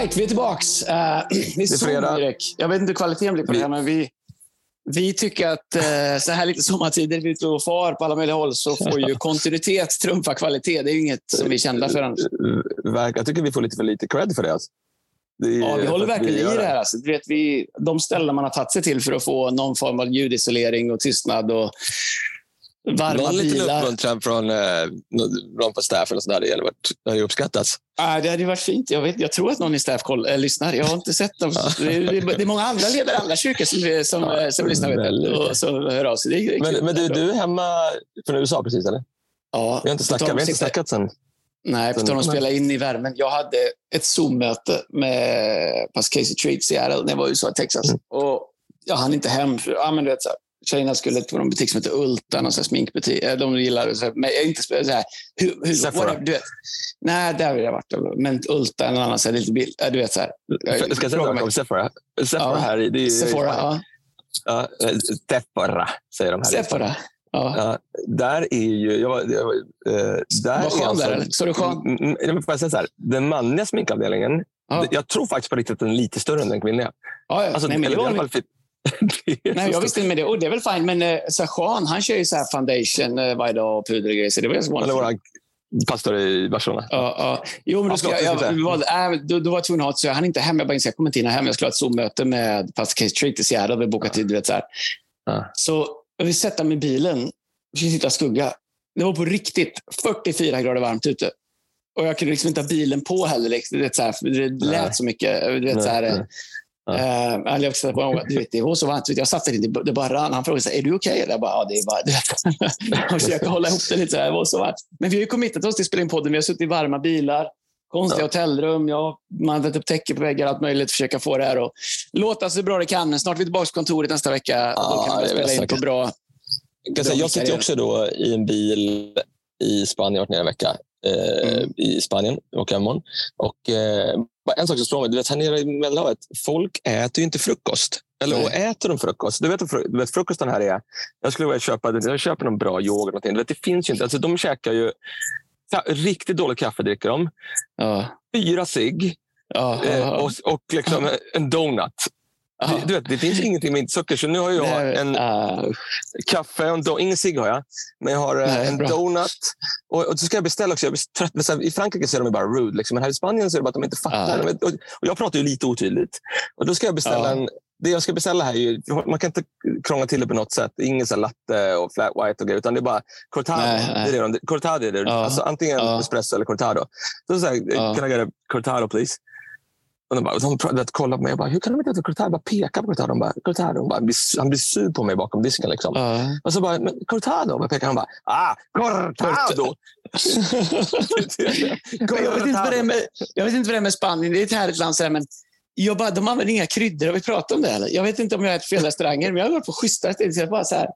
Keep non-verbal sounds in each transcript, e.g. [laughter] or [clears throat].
right, vi är tillbaks. [clears throat] Uh, är fredag. Erik. Jag vet inte hur kvaliteten blir på det här, men vi, vi tycker att uh, så här lite sommartider, vi är ute och far på alla möjliga håll, så får ju [laughs] kontinuitet trumfa kvalitet. Det är ju inget som vi är kända för annars. Jag tycker vi får lite för lite cred för det. Alltså. Det Ja, vi håller verkligen gör i det här. Alltså. Du vet, vi, de ställen man har tagit sig till för att få någon form av ljudisolering och tystnad och varma Någon liten bilar. uppmuntran från eh, någon på staffen och sådär. Det hade varit- det hade uppskattats. Ah, det hade varit fint. Jag, vet, jag tror att någon i staff koll, äh, lyssnar. Jag har inte sett dem. Det är, det är många andra ledare i andra kyrkor som, som, Ja, som lyssnar väldigt. och som hör av sig. Det är, det är Men, men du, du är hemma från USA precis, eller? ja, Vi har inte snackat, vi har inte snackat sen. Nej, på tal om att spela in i värmen. Jag hade ett Zoom-möte med Pastor Casey Treat i Seattle när jag var i USA, Texas. Mm. Och jag hann inte hem. För, ja, men du vet, så här, tjejerna skulle till någon butik som heter Ulta, någon sminkbutik. Eh, De gillar så här, men jag inte så här. Hur, hur, whatever, du vet. Nej, där vill jag varit. Men Ulta eller någon annan, så här, lite bild. Ja, Du vet så här. Ska jag säga något om Sephora? Sephora Ja. här, det är, Sephora, ja. Ja, eh, Sephora, säger de här. Sephora. Ja. Ja, där är ju... Jag, jag, eh, där Var skön är alltså- där? Så du? Mm, mm, jag säga så här, den manliga sminkavdelningen, Ja. jag tror faktiskt på riktigt att den är lite större än den kvinnliga. Ja, ja. Alltså, Nej, men eller det [laughs] Nej, jag visste inte med det. Och det är väl fint. Men eh, så här, Sean, han kör ju så här foundation eh, varje dag och puder och grejer. Så det var ganska Eller vanligt. vår pastor i Barcelona. Ja, ja. Jo, men då, ska jag, jag jag, var, äh, då, då var jag tvungen att ha ett, så jag hann inte hem. Jag bara insåg, jag kommer inte hinna hem. Jag skulle ha ett Zoom-möte med pastor Case Treat i Seattle. Vi bokade tid, du vet så här. Ja. Så jag vill sätta mig i bilen. Vi ska sitta skugga. Det var på riktigt 44 grader varmt ute. Och jag kunde liksom inte ha bilen på heller. Liksom. Du vet, så här, det lät så mycket. Du vet, Nej, så här, Eh, eller jag sätta på, du vet, det var så varmt. Du vet, Jag satt där inne, det bara rann. Han frågade så här, är du okej? Jag bara, ja, det är bara... [laughs] Jag försöker hålla ihop det lite. Så här, det var så varmt. Men vi har ju committat oss till att spela in podden. Vi har suttit i varma bilar, konstiga Ja. hotellrum. Ja, man har upp täcke på väggar, allt möjligt. Försöka få det här att låta så bra det kan. Snart är vi tillbaka på kontoret nästa vecka. Ja, då kan vi spela in på bra... Jag, säga, jag sitter också då i en bil i Spanien, jag har varit nere en vecka eh, Mm. i Spanien och imorgon. Och eh, en sak som slår mig, du vet här nere i Medelhavet, folk äter ju inte frukost. Eller Nej. och äter de frukost? Du vet, du vet frukosten här är, jag skulle vilja köpa, jag köper någon bra yoghurt, någonting. Du vet, det finns ju inte, alltså de käkar ju riktigt dåligt kaffe dricker de, Ja, fyra cigg ja, eh, ja, och, och liksom [clears throat] en donut. Det, du vet, det finns ingenting med socker, så nu har jag Nej, en, ah, kaffe och en ingen cigg har jag. Men jag har eh, Nej, en bra. donut. Och, och så ska jag beställa också. Jag trött. Så här, I Frankrike så är de bara rude. Liksom. Men här i Spanien så är det bara att de inte fattar. Vet- Och, och jag pratar ju lite otydligt. Och då ska jag beställa Ja. en... Det jag ska beställa här är ju, man kan inte krångla till det på något sätt. Ingen så här latte och flat white och grejer, utan det är bara cortado. Nej, nej. Det är det, de- cortado är det. Ja. Alltså, antingen Ja. espresso eller cortado. Så säger jag, Ja. can I get a cortado please? Och de, bara, de pr- vet, kollar på mig och bara, hur kan de inte äta cortado? Jag bara pekar på cortado. De bara, cortado. Bara, han, blir, sur på mig bakom disken. Liksom. ja. Och så bara, men cortado? Jag pekar han bara, ah, cortado! [laughs] Jag vet, inte vad det är med, jag vet inte vad det är med Spanien. Det är ett härligt land. Men jag bara, de använder inga kryddor. Har vi pratat om det? Eller? Jag vet inte om jag äter fel restauranger, men jag har varit på schyssta jag Bara så här,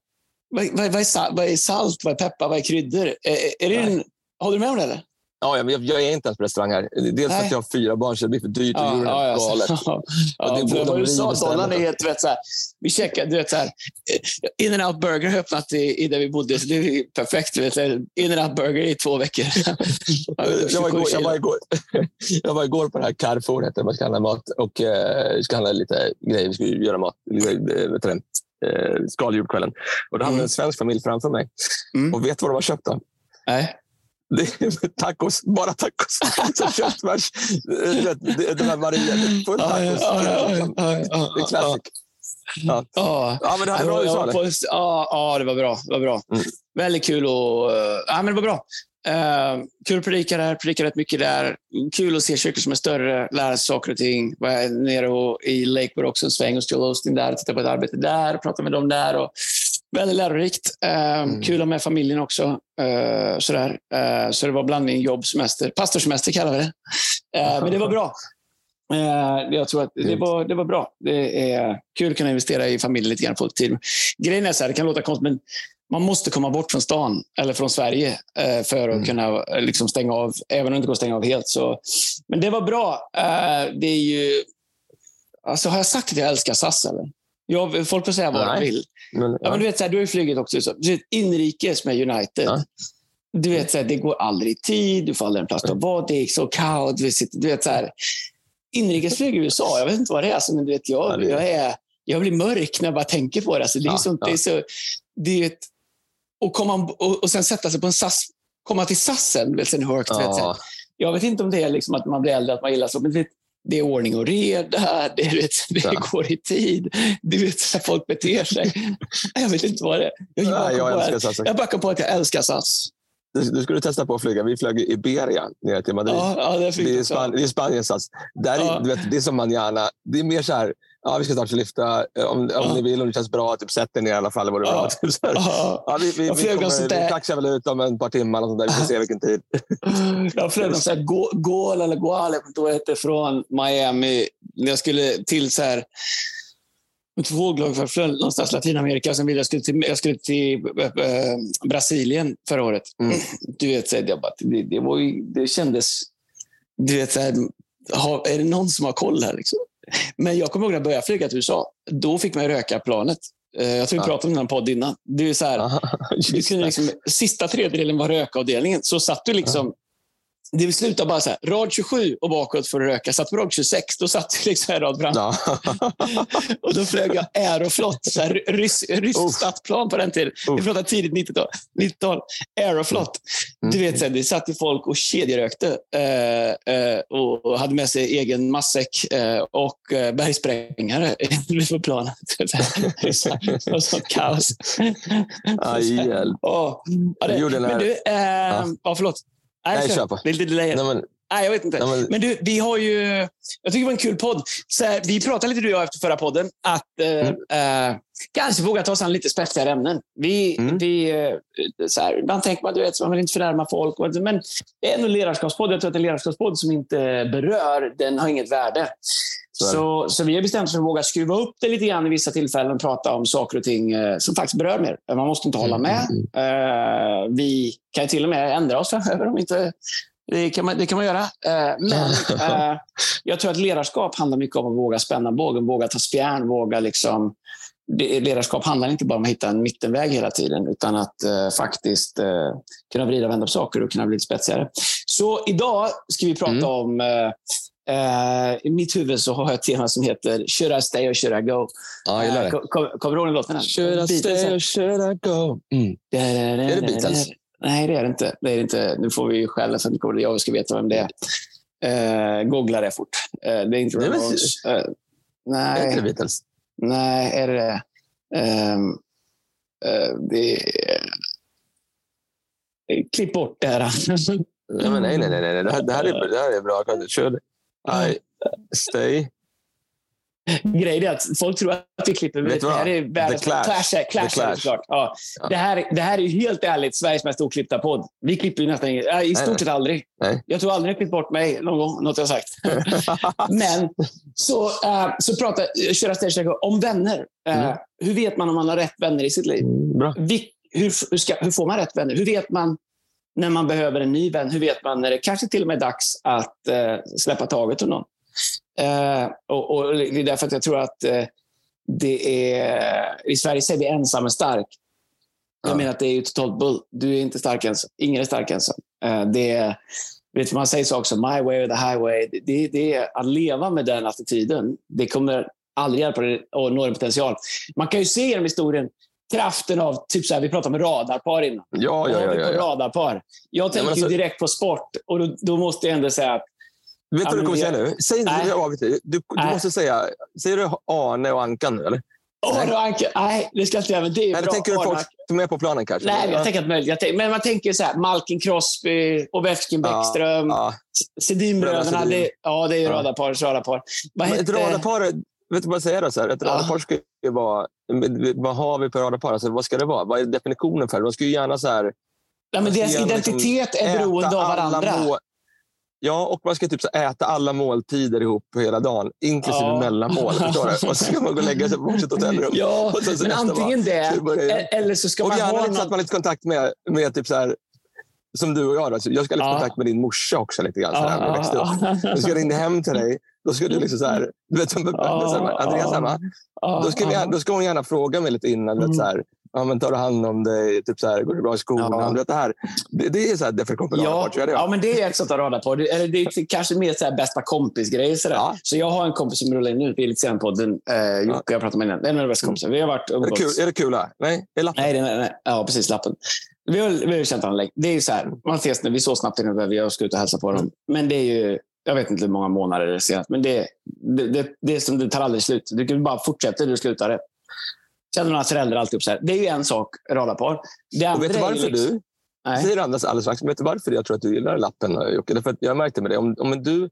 vad, vad, vad, är salt, vad är salt? Vad är peppar? Vad är kryddor? Är, är det en, håller du med om det? Eller? Ja, jag, jag, är inte ens på restaurang här. Dels för Nej. att jag har fyra barn så det blir för dyrt och är galet. [laughs] ja, Ja, det för går- det var river dollarn är du vet, så här, vi checkade, du vet så här, In and out Burger har öppnat i, i där vi bodde, så det är perfekt. Du vet, In and out Burger i två veckor. [laughs] Jag var, igår, jag, var igår, [laughs] jag var igår på det här Carrefour, heter det. man ska handla mat och eh, ska handla lite grejer. Vi ska göra mat, eh, vet du det, eh, skaldjur på kvällen. Och då hade Mm. en svensk familj framför mig. Mm. Och vet du vad de har köpt? Då? Nej. Det är tacos, bara tacos. Så köttfärs, du den här Maria, full tacos. Det är classic. Ja. Ja. Ja, men det Ja, bra jag var eller? på- Ja, ja, det var bra. Det var bra. Mm. Väldigt kul och, eh, ja, men det var bra. Uh, kul att predika där, predika rätt mycket där. Kul att se kyrkor som är större, lära sig saker och ting. Var nere och, i Lakewood också en sväng hos Joel Osteen där, titta på ett arbete där, prata med dem där. Och, väldigt lärorikt. Uh, Kul att ha med familjen också. Uh, sådär. Uh, så det var blandning jobb, semester. Pastorssemester kallar vi det. Men det var bra. Eh, jag tror att det var, det var bra. Det är kul att kunna investera i familjen lite grann, lite tid. Grejen är så här, det kan låta konstigt, men man måste komma bort från stan eller från Sverige eh, för att Mm. kunna eh, liksom stänga av, även om det inte går att stänga av helt. Så. Men det var bra. Eh, det är ju... Alltså, har jag sagt att jag älskar SAS? Eller? Jag, folk får säga vad de vill. Men, Ja, men du vet, så här, du har ju flugit också. Så, du vet, inrikes med United. Ja. Du vet, så här, det går aldrig i tid. Du får aldrig en plats att vara. Det är så kaos. Du vet, du vet, så här, inrikesflyg i USA, jag vet inte vad det är. Alltså, men du vet, jag, jag, är, jag blir mörk när jag bara tänker på det. Alltså, det är ja, sånt, ja. det är så, det är ett, och, komma, och, och sen sätta sig på en SAS, komma till SASen, vet, Newark. Ja. Vet, jag vet inte om det är liksom att man blir äldre, att man gillar så, men vet, det är ordning och reda, [laughs] det, vet, det ja. går i tid, du vet hur folk beter sig. [laughs] Jag vet inte vad det är. Jag, Nej, jag, älskar SAS. jag backar på att jag älskar SAS. Du, du skulle testa på att flyga. Vi flög Iberia ner till Madrid. Ja, ja, det, det, är Span det är Spaniens sats. Där ja. du vet, det är som man gärna... Det är mer så här, ja, vi ska snart lyfta. Om, ja. om ni vill, om det känns bra, typ, sätt er ner i alla fall. Var [laughs] det bra. Ja. vi, vi, vi, kommer, vi taxar väl ut om ett par timmar. Och sånt där. Vi får se vilken tid. [laughs] jag flög någon Gol eller Guale, jag inte från Miami. Jag skulle till så här, två lag för flög någonstans Latinamerika. Sen ville jag skulle till, jag skulle till äh, Brasilien förra året. Mm. [clears throat] Du vet, så jag bara, det, det, var ju, det kändes... Du vet, så här, är det någon som har koll här? Liksom? Men jag kommer ihåg när jag började flyga till USA. Då fick man röka planet. Eh, jag tror vi pratade om den podd innan. Det är så här, [laughs] du kunde liksom, sista tredjedelen var rökavdelningen. Så satt du liksom det slutade bara så här, rad 27 och bakåt för att röka. Satt på rad 26, då satt vi liksom en rad fram. Ja. [laughs] och då flög jag Aeroflot, så här, rys, ryskt stadsplan på den tiden. Vi pratar tidigt 90-tal. 90 Aeroflot. Mm. Du vet, så här, det satt ju folk och kedjerökte eh, eh, och hade med sig egen matsäck eh, och eh, bergsprängare [laughs] på planet. [laughs] det var sånt kaos. Aj, hjälp. Oh, ja, det, men du, eh, ja. ja, förlåt. Nej, Nej kör på. Det är lite delay. Nej, men... Nej, jag vet inte. Nej, men... men... du, vi har ju... Jag tycker det var en kul podd. Så här, vi pratade lite du och jag efter förra podden att eh, mm. eh, kanske våga ta oss an lite spetsigare ämnen. Vi, mm. vi, eh, så här, ibland tänker man, du vet, man vill inte förnärma folk. Men det är en ledarskapspodd. Jag tror att en ledarskapspodd som inte berör, den har inget värde. Så, så, vi har bestämt oss för att våga skruva upp det lite grann i vissa tillfällen och prata om saker och ting eh, som faktiskt berör mer. Man måste inte hålla med. Mm. Uh, vi kan till och med ändra oss framöver om inte det kan man, det kan man göra. Uh, men jag tror att ledarskap handlar mycket om att våga spänna bågen, våga ta spjärn, våga liksom... Ledarskap handlar inte bara om att hitta en mittenväg hela tiden, utan att faktiskt kunna vrida och vända på saker och kunna bli lite spetsigare. Så idag ska vi prata mm. om Uh, I mitt huvud så har jag ett tema som heter Should I stay or should I go? Ja, jag uh, Kommer du ihåg den låten? Should I stay or should I go? Mm. är det Beatles? Nej, det är det inte. Det är det inte. Nu får vi skälla för att jag ska veta vem det är. Uh, googla det fort. Uh, det är inte Ramones. Uh, nej. Är det Beatles? Nej, är det det? Um, det. Klipp bort det här. nej, nej, nej. nej. Det, här, det, här är, det här är bra. Kör. I stay. Grejen är att folk tror att vi klipper. Det här är världens... Clash. Clash, Clash, Clash. Såklart. Ja. ja. Det, här, det här är helt ärligt Sveriges mest oklippta podd. Vi klipper ju nästan inget. I stort sett aldrig. Nej. Jag tror aldrig har klippt bort mig någon gång, något jag sagt. [laughs] Men så, uh, så pratar Köra Stage om vänner. Uh, mm. Hur vet man om man har rätt vänner i sitt liv? Mm, Vi, hur, hur, ska, hur får man rätt vänner? Hur vet man när man behöver en ny vän? Hur vet man när det kanske till och med är dags att eh, släppa taget om någon? Eh, och, och, det är därför att jag tror att eh, det är... I Sverige säger vi ensam är stark. Jag ja. menar att det är ju totalt bull. Du är inte stark ensam. Ingen är stark ensam. Eh, det är, vet man säger så också, my way or the highway. Det, det är att leva med den attityden. Det kommer aldrig hjälpa dig att nå en potential. Man kan ju se genom historien kraften av, typ så här, vi pratade om radarpar innan. Ja, ja, ja. ja, ja. Radarpar. Jag tänker ja, alltså, direkt på sport och då, då, måste jag ändå säga att... Vet du vad du kommer säga nu? Säg inte Du, du, du måste säga... Säger du Arne och Ankan nu, eller? Arne och Ankan? Nej, det ska jag inte göra. Men det är eller bra. tänker du folk som är på planen kanske? Nej, jag tänker att möjligt. men man tänker så här, Malkin Crosby, Ovechkin Bäckström, ja, ja. Sedinbröderna. Det, ja, det är ju ja. radarpar. Vad ett radarpar, vet du vad jag säger? Då, så här, ett radarpar ska ju vara vad har vi på radarpar? Alltså, vad ska det vara? Vad är definitionen för det? De ska ju gärna så här... Ja, men deras liksom identitet liksom är beroende av varandra. Ja, och man ska typ så äta alla måltider ihop hela dagen, inklusive ja. mellanmål. Och så ska man gå och lägga sig på varsitt [laughs] hotellrum. Ja, så, så men antingen det, eller så ska och man ha... Och gärna så att man har lite kontakt med, med typ så här, som du och jag. Alltså, jag ska ha lite ja. kontakt med din morsa också. lite grann, så här, ja, växte upp. Jag ska ringa hem till dig. Då ska du liksom så här, du vet, som, Andreas hemma. Då ska, vi, då ska hon gärna fråga mig lite innan. Vet, så här, Ja, men tar du hand om dig? Typ så här, går det bra i skolan? Ja. Vet, det, här, det, det är så här definition på ja, radarpar. Ja, men det är ett sånt där radarpar. Det, eller det är kanske mer så här bästa kompis-grejer. Så, ja. så jag har en kompis som rullar in nu i Elitserien-podden. Eh, Jocke, jag pratar med. Det är en av bästa kompisar. Vi har varit är det, kul, är det kul? Nej, är lappen? Nej, nej, nej. Ja, precis. Lappen. Vi har, vi har känt varandra länge. Det är ju så här, man ses när vi så snabbt innan vi ska ut och hälsa på dem. Men det är ju jag vet inte hur många månader det är senast, men det, det, det, det, är som, det tar aldrig slut. Du kan bara fortsätta du slutar det. Känner några föräldrar alltid så här. Det är ju en sak, radarpar. Det och vet du varför liksom... du? Nej. Säger Anders alldeles strax. Vet du varför jag tror att du gillar lappen, Jocke? Därför att jag märkte med det. Om, om du,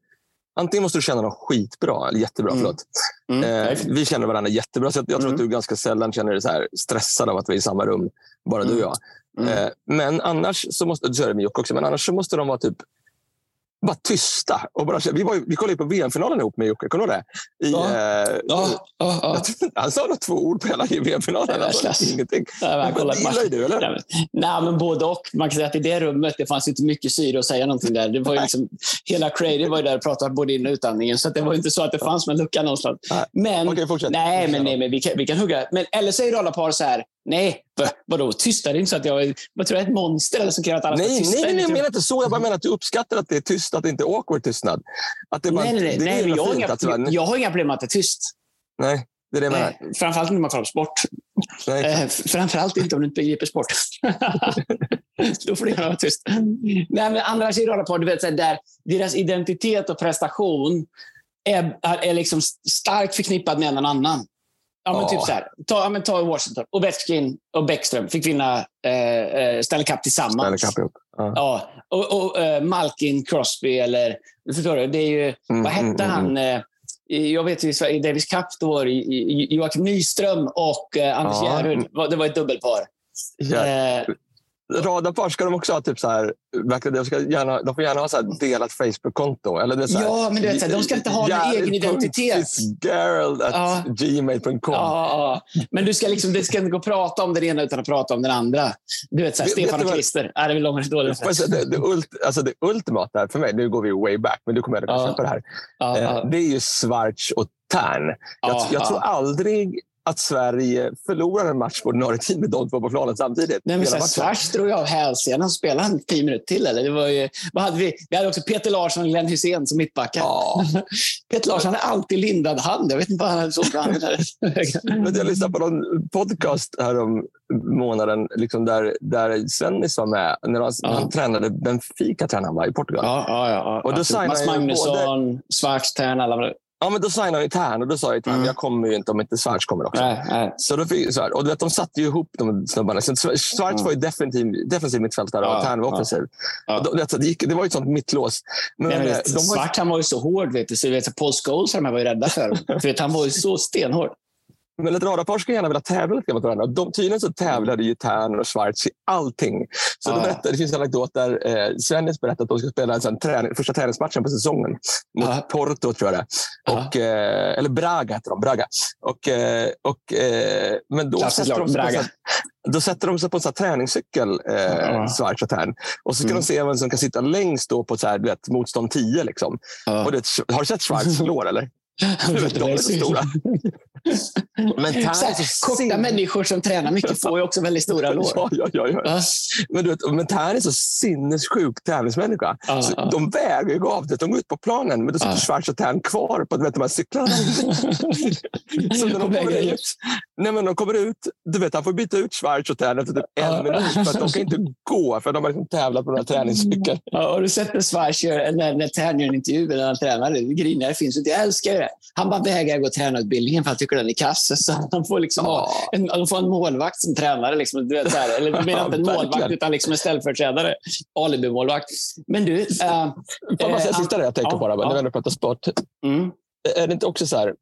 antingen måste du känna någon skitbra, eller jättebra. Mm. Förlåt. Mm. Eh, vi känner varandra jättebra, så jag, jag tror mm. att du ganska sällan känner dig så här stressad av att vi är i samma rum. Bara du och jag. Mm. Eh, men annars så måste, så är det med Jocke också, men annars så måste de vara typ bara tysta. Och bara, vi, var, vi kollade på VM-finalen ihop med Jocke. Kommer du ihåg det? I, ja. Eh, ja, ja. [laughs] Han sa nog två ord på hela VM-finalen. Alltså, ingenting. Ja, men, gillar du, eller? Nej, nej, men både och. Man kan säga att i det rummet det fanns inte mycket syre att säga någonting där. Det var liksom, hela Crady var ju där och pratade både in och utandningen. Så det var inte så att det fanns en lucka någonstans. Men, Okej. Nej, men, nej, men vi, kan, vi kan hugga. Men, eller säger radarpar så här. Nej, vadå tysta? Det är inte så att jag vad tror jag, är ett monster eller som kan att alla nej, tysta. Nej, nej, jag menar inte så. Jag bara menar att du uppskattar att det är tyst, att det inte är awkward tystnad. Att det bara, nej, nej, nej. Det nej jag, har inga, jag, jag har inga problem med att det är tyst. Nej, det är det jag menar. Framförallt när man kollar på sport. Eh, framförallt inte om du inte begriper sport. [laughs] Då får det gärna vara tyst. Nej, men andra sidan på, du vet, så där deras identitet och prestation är, är liksom starkt förknippad med en annan. Ja, men typ så här. Ta, ja, men ta Washington. Ovechkin och Bäckström fick vinna eh, eh Stanley Cup tillsammans. Stanley Cup, ja. ja. Och, och uh, Malkin, Crosby eller... Förstår du? Det är ju... Mm, vad hette mm, han? Mm. Jag vet ju i Davis Cup då var det Joakim Nyström och uh, Anders ja. Järryd. Det var ett dubbelpar. Ja. Eh, radarpar ska de också ha typ så här, de, ska gärna, de får gärna ha så delat Facebook-konto. ja, men du vet, de ska inte ha en egen identitet. Gerald at ja. gmail.com. Ja, ja, Men du ska liksom, det ska inte gå att prata om den ena utan att prata om den andra. Du vet, så här, Stefan och Christer. Äh, det är långt dåligt. Det, det, ult, alltså det ultimata för mig, nu går vi way back, men du kommer att ja. köpa det här. Ja, eh, det är ju Schwarz och Tern. Jag, jag tror aldrig att Sverige förlorar en match på ordinarie tid med de två på planen samtidigt. Nej, men Schwarz drog av hälsenan och spelade han tio minuter till. Eller? Det var ju, vad hade vi? vi hade också Peter Larsson och Glenn Hysén som mittbackar. Ja. [laughs] Peter Larsson hade alltid lindad hand. Jag vet inte vad han hade så bra [laughs] men Jag lyssnade på någon podcast här om månaden liksom där, där Svennis var med. När han, ja. han tränade Benfica tränade han var i Portugal. Ja, ja, ja. Och då Mats Magnusson, både... Schwarz, Tern, alla Ja, men då signade han ju Tern och då sa jag till mm. jag kommer ju inte om inte Schwarz kommer också. Nej, nej. Så då fick, så här, och du vet, de satte ju ihop de snubbarna. Så Schwarz mm. var ju defensiv, defensiv mittfältare ja, och Tern var offensiv. Ja. Då, det, gick, det var ju ett sånt mittlås. Men, men vet, de var... Svart han var ju så hård. Vet du, så vet, Paul Scholes var ju rädda för [laughs] för Han var ju så stenhård. Men ett radarpar skulle gärna vilja tävla lite mot varandra. De, tydligen så tävlade ju Tern och Schwarz i allting. Så ah. de berättade, det finns en anekdot där eh, Svennis berättade att de ska spela en träning, första träningsmatchen på säsongen mot ah. Porto, tror jag det och, ah. eh, Eller Braga heter de. Braga. Och, eh, och, eh, men då sätter, de Braga. Då sätter de sig på en sån träningscykel, eh, Schwarz och Tern. Och så ska mm. de se vem som kan sitta längst då på så här, du vet, motstånd 10. Liksom. Och det, har du sett Schwarz slår? [laughs] Eller? De är så stora. Men här, korta människor som tränar mycket får ju också väldigt stora lår. [laughs] Ja, ja, ja, ja. Men, du vet, men Tern är så sinnessjuk tävlingsmänniska. Ja, så ja. De väger ju av det. De går ut på planen, men då sitter ja. Schwarz och Tern kvar på vet, de här cyklarna. [laughs] så när de kommer ut, nej, men de kommer ut, du vet, han får byta ut Schwarz och Tern efter typ en minut. För att de kan inte gå, för de har liksom tävlat på den här träningscykeln. Ja, och du sett när Schwarz gör, när Tern gör en intervju när han tränar. Grinar finns inte. Jag älskar det. Han bara vägrar gå tränarutbildningen för han tycker den är kass. [laughs] Så han får, liksom ha en, han får en målvakt som tränare. Liksom, du vet, så här. Eller menar inte en målvakt, utan liksom en ställföreträdare. Alibi-målvakt. Men du... Äh, Får man säga äh, sista det jag tänker ja, på, bara, ja. när vi ändå pratar sport. Mm. Är det inte också så här,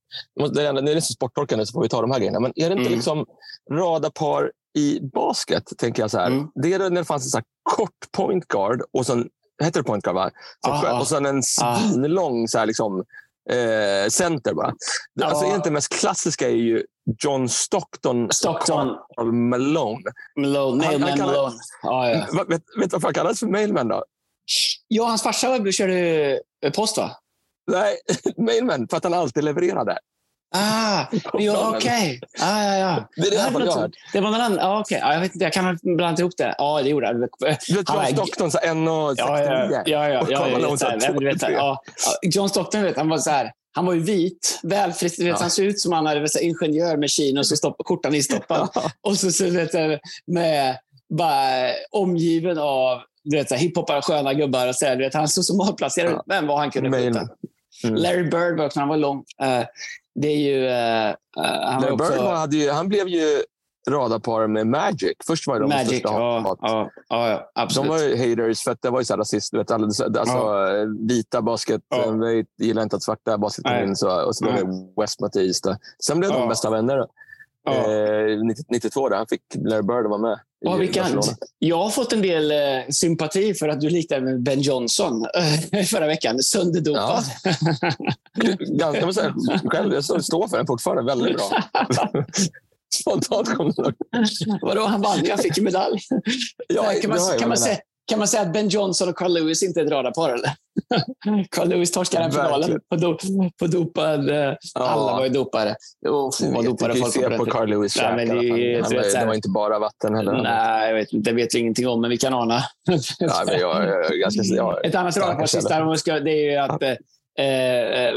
det är, det är så sporttorkande så får vi ta de här grejerna, men är det inte mm. liksom radarpar i basket, tänker jag så här. Mm. Det är när det fanns en så kort point guard och sen Heter det point guard? Va? Så, ah, och sen en svinlång så här, liksom, eh, center bara. Ja. Alltså egentligen mest klassiska är ju John Stockton, Stockton. och Malone. Malone, Mailman han, han Malone. Ah, ja. vet, du varför han kallades för Mailman då? Ja, hans farsa körde post va? Nej, [laughs] Mailman för att han alltid levererade. Ah, [laughs] ja, okej. Okay. Ah, ja, ja. Det är det jag har hört. Det var någon annan. Ah, okay. ah, jag, vet inte, jag kan ha blandat ihop det. Ja, ah, det gjorde jag. Du vet John Stockton, 1,69. Ja, ja, ja. ja, ja, ja, ja, John Stockton, vet, han var så här. Han var ju vit, välfrisk. Ja. Han såg ut som han hade varit ingenjör med kin och så stopp, kortan instoppad. [laughs] Ja. Och så, så vet, med bara omgiven av hiphoppare, sköna gubbar. Och så, vet, han såg så malplacerad ut, men vad han kunde skjuta. Mm. Larry Bird var också, han var lång. Uh, det är ju... Uh, han, Larry också... Bird var, hade ju, han blev ju radarpar med Magic. Först var de Magic, största ja, ja, ja, absolut. De var ju haters för att det var ju så rasist. Vet, alltså, ja. Vita basket ja. gillar inte att svarta basket kom in. Så, och så blev det West mot East. Sen blev de bästa vänner. Eh, 92 där. Han fick Larry Bird att vara med. Ja, vilken, jag har fått en del eh, sympati för att du liknar med Ben Johnson eh, [laughs] förra veckan. Sönderdopad. Ja. [laughs] jag, säga, själv, jag står för den fortfarande. Väldigt bra. [laughs] Spontant kom det. Vadå, han vann Jag fick en medalj. Ja, kan, man, kan, man säga, kan man säga att Ben Johnson och Carl Lewis inte är ett radarpar? Eller? [laughs] Carl Lewis torskade den finalen på, do, på dopad. Eh, ja. Alla var ju dopade. Oh, vad dopade folk se på, Carl Lewis Nej, men det, det var inte bara vatten heller. Nej, jag vet. Det vet vi ingenting om, men vi kan ana. ja, men jag, jag, ganska, jag, Ett annat radarpar sista det är ju att ja. Eh, eh,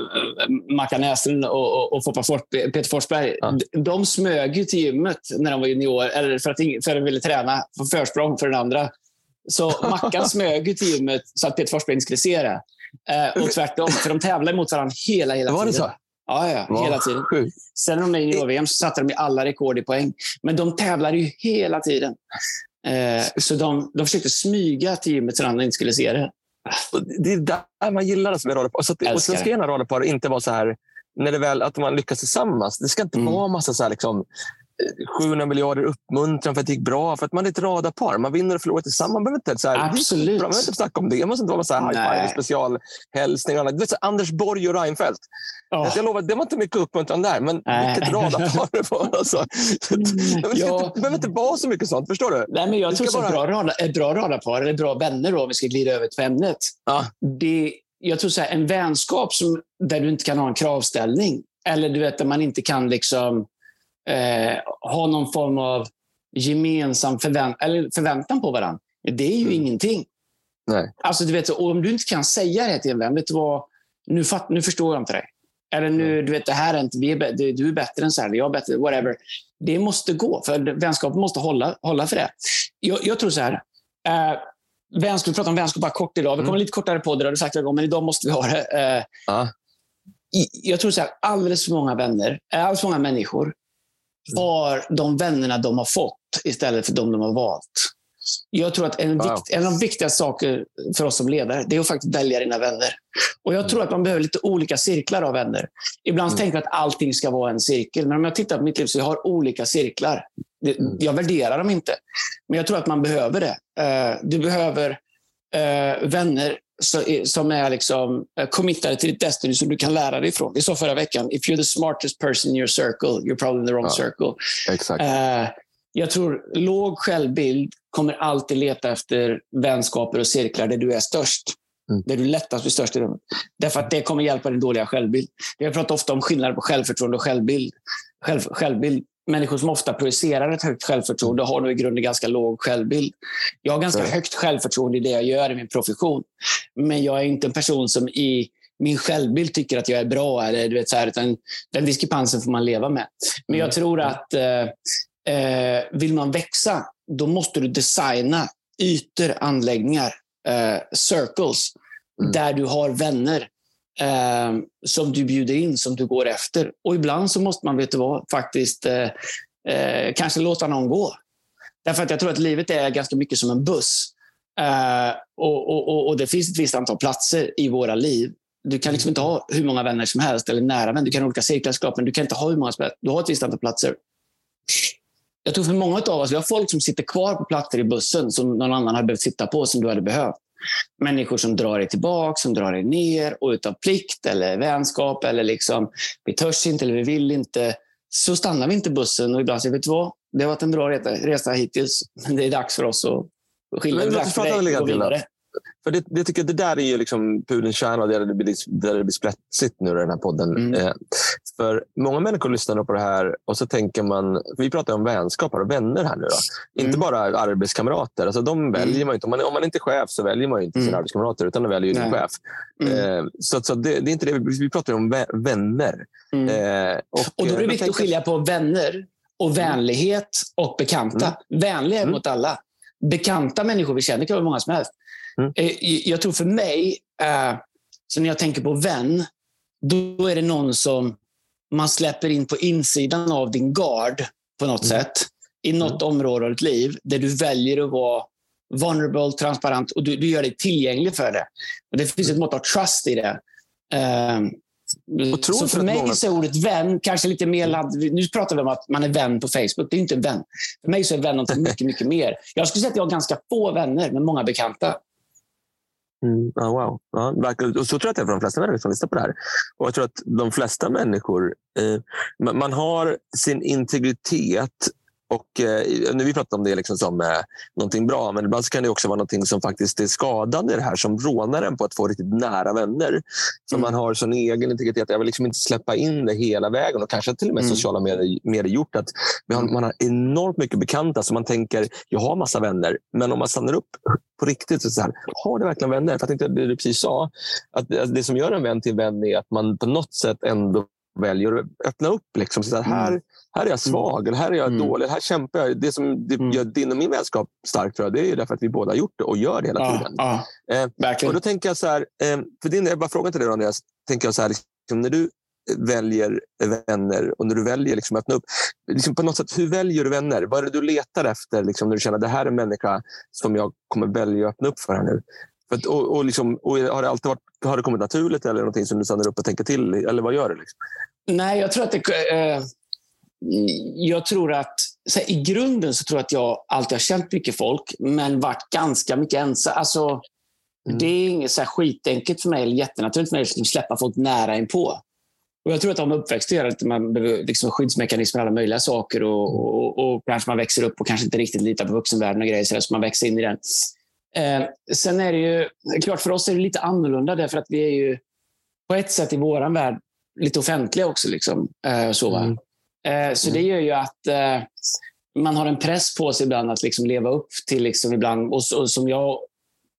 Mackan Näslund och, och, och Foppa Fort, Peter Forsberg, ja. de smög ju till gymmet när de var junior, eller för att, för att de ville träna för försprång för den andra. Så Mackan [laughs] smög till gymmet så att Peter Forsberg inte skulle se det. Eh, och tvärtom, för de tävlade mot varandra hela, hela tiden. Var det så? Ja, ja wow. hela tiden. Sen när de är i junior-VM så satte de alla rekord i poäng. Men de tävlade ju hela tiden. Eh, så de, de försökte smyga till gymmet så att andra inte skulle se det. Det är där man gillar det med radarpar. Och, så att, och sen ska gärna radarpar inte vara så här, när det väl, att man lyckas tillsammans. Det ska inte mm. vara massa så här, liksom, 700 miljarder uppmuntran för att det gick bra. För att man är ett radarpar. Man vinner och förlorar tillsammans. Man behöver inte, så här, Absolut. Man behöver inte snacka om det. Man måste inte vara så här high five, specialhälsning. Och annat. Anders Borg och Reinfeldt. Oh. Jag lovar, det var inte mycket uppmuntran där, men Nej. vilket radarpar det var. [laughs] Alltså. Det, ja. behöver inte vara så mycket sånt. Förstår du? Nej, men jag tror bara... bra, radar, ett bra radarpar, eller bra vänner, då, om vi ska glida över till ämnet. Ah. Det, jag tror så här, en vänskap som, där du inte kan ha en kravställning, eller du vet, där man inte kan liksom eh, ha någon form av gemensam förvänt eller förväntan på varandra. Det är ju mm. ingenting. Nej. Alltså, du vet, om du inte kan säga det till en vän, vet du vad? Nu, fatt, nu förstår jag inte dig. Eller nu, mm. du vet, det här är inte, vi är, du, är bättre än så här, jag är bättre, whatever. Det måste gå, för vänskapen måste hålla, hålla för det. Jag, jag tror så här. Eh, vänskap, vi pratar om vänskap bara kort idag. Vi kommer mm. lite kortare på det, har du sagt men idag måste vi ha det. Eh, ah. Jag tror så här, alldeles för många vänner, alldeles för många människor har de vännerna de har fått istället för de de har valt. Jag tror att en, wow. vikt, en av de viktigaste saker för oss som ledare, det är att faktiskt välja dina vänner. Och Jag tror att man behöver lite olika cirklar av vänner. Ibland mm. tänker jag att allting ska vara en cirkel, men om jag tittar på mitt liv så jag har olika cirklar. Mm. Jag värderar dem inte, men jag tror att man behöver det. Eh, du behöver eh, vänner som är liksom eh, committade till ditt destiny som du kan lära dig ifrån. Vi sa förra veckan, if you're the smartest person in your circle, you're probably in the wrong ja, circle. Exakt. Uh, jag tror låg självbild kommer alltid leta efter vänskaper och cirklar där du är störst. Mm. Där du lättast blir störst i rummet. Därför att det kommer hjälpa din dåliga självbild. Vi pratar ofta om skillnader på självförtroende och självbild. Själv, självbild människor som ofta projicerar ett högt självförtroende har nog i grunden ganska låg självbild. Jag har ganska högt självförtroende i det jag gör i min profession. Men jag är inte en person som i min självbild tycker att jag är bra. Eller, du vet, så här, utan den diskrepansen får man leva med. Men jag mm. tror att eh, eh, vill man växa, då måste du designa ytor, anläggningar, eh, circles, mm. där du har vänner eh, som du bjuder in, som du går efter. Och ibland så måste man, vet du vad, faktiskt eh, eh, kanske låta någon gå. Därför att jag tror att livet är ganska mycket som en buss. Eh, och, och, och, det finns ett visst antal platser i våra liv. Du kan liksom inte ha hur många vänner som helst, eller nära vänner. Du kan ha olika cirkelskap, men du kan inte ha hur många som helst. Du har ett visst antal platser. Jag tror för många av oss, vi har folk som sitter kvar på platser i bussen som någon annan hade behövt sitta på, som du hade behövt. Människor som drar dig tillbaka, som drar dig ner och utav plikt eller vänskap eller liksom, vi törs inte eller vi vill inte, så stannar vi inte bussen och ibland säger vi vad, det har varit en bra resa hittills, men det är dags för oss att skilja oss och gå vidare. För det, det, tycker, det där är ju liksom pudelns kärna, där det blir, där det blir sprättsigt nu i den här podden. Mm. Eh, För många människor lyssnar på det här och så tänker man, vi pratar om vänskap och vänner här nu. Mm. Inte bara arbetskamrater. Alltså, de mm. väljer man inte. Om man, om man inte är chef så väljer man inte mm. sina arbetskamrater utan man väljer sin chef. Mm. Eh, så så det, det, är inte det. Vi pratar om vänner. Mm. Eh, och, och då är det viktigt att skilja på vänner och vänlighet och bekanta. Vänlighet mot alla. Bekanta människor vi känner kan vara många som helst. Eh, jag tror för mig, eh, så när jag tänker på vän, då är det någon som man släpper in på insidan av din gard på något mm. sätt. I något mm. område av ditt liv där du väljer att vara vulnerable, transparent och du, du gör dig tillgänglig för det. Och det finns ett mått av trust i det. Um, så för mig många... är ordet vän kanske lite mer ladd. Nu pratar vi om att man är vän på Facebook. Det är inte en vän. För mig så är vän något [laughs] mycket, mycket mer. Jag skulle säga att jag har ganska få vänner, men många bekanta. Mm, ah, wow. Ja, och så tror jag att det är för de flesta människor som lyssnar på det här. Och jag tror att de flesta människor, eh, man har sin integritet och eh, nu vi pratar om det liksom som eh, någonting bra, men ibland kan det också vara någonting som faktiskt är skadande det här som rånar en på att få riktigt nära vänner. Så mm. man har sån egen integritet. Jag vill liksom inte släppa in det hela vägen och kanske till och med mm. sociala medier, medier gjort att har, man har enormt mycket bekanta så man tänker, jag har massa vänner, men om man stannar upp på riktigt, så, så här, har du verkligen vänner? För jag tänkte det du precis sa, att det som gör en vän till vän är att man på något sätt ändå väljer att öppna upp. Liksom. Så här, mm. Här är jag svag, eller här är jag mm. dålig, här kämpar jag. Det som det mm. gör din och min vänskap stark tror jag, det är därför att vi båda har gjort det och gör det hela ja, tiden. Ja, eh, och då tänker jag så här, eh, för din, jag bara fråga till dig Andreas, tänker jag så här, liksom, när du väljer vänner och när du väljer liksom att öppna upp. Liksom på något sätt, hur väljer du vänner? Vad är det du letar efter liksom, när du känner att det här är en människa som jag kommer välja att öppna upp för här nu? För och, och, liksom, och har, det alltid varit, har det kommit naturligt eller någonting som du stannar upp och tänker till? Eller vad gör du? Liksom? Nej, jag tror att det... Eh, jag tror att här, I grunden så tror jag att jag alltid har känt mycket folk, men varit ganska mycket ensam. Alltså, mm. Det är inget så här skitenkelt för mig, eller jättenaturligt för mig att släppa folk nära inpå. Och jag tror att de uppväxt gör att man behöver liksom skyddsmekanismer och alla möjliga saker. Och, och, och, kanske man växer upp och kanske inte riktigt litar på vuxenvärlden och grejer, så, så man växer in i den. Eh, sen är det ju, klart för oss är det lite annorlunda därför att vi är ju på ett sätt i vår värld lite offentliga också. Liksom, eh, så, mm. Eh, så det gör ju att eh, man har en press på sig ibland att liksom leva upp till, liksom ibland, och, och som jag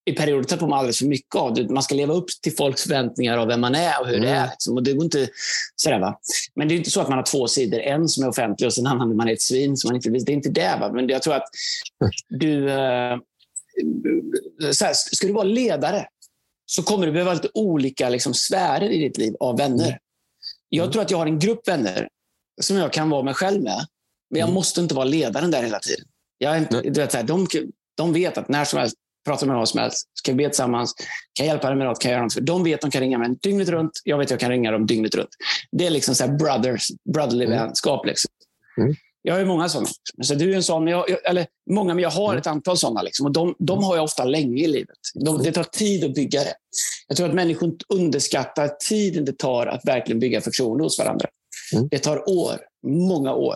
i perioder tar på mig alldeles för mycket av. Man ska leva upp till folks förväntningar av vem man är och hur mm. det är. Liksom. Och det går inte sådär, va? Men det är inte så att man har två sidor. En som är offentlig och sen där man är ett svin. Som man inte, det är inte det. Va? Men jag tror att du... Eh, så här, ska du vara ledare så kommer du behöva lite olika liksom, sfärer i ditt liv av vänner. Mm. Jag tror att jag har en grupp vänner som jag kan vara mig själv med. Men jag mm. måste inte vara ledaren där hela tiden. Jag du vet, så här, de, de vet att när som helst, prata med vad som helst, ska vi be tillsammans, kan jag hjälpa dem med något, kan jag göra något. För de vet att de kan ringa mig dygnet runt. Jag vet att jag kan ringa dem dygnet runt. Det är liksom så brothers, brotherly mm. vänskap. Liksom. Mm. Jag har många sådana. Så du är en sån, jag, eller många, men jag har mm. ett antal sådana. Liksom, och de, de har jag ofta länge i livet. De, det tar tid att bygga det. Jag tror att människor underskattar tiden det tar att verkligen bygga förtroende hos varandra. Mm. Det tar år, många år.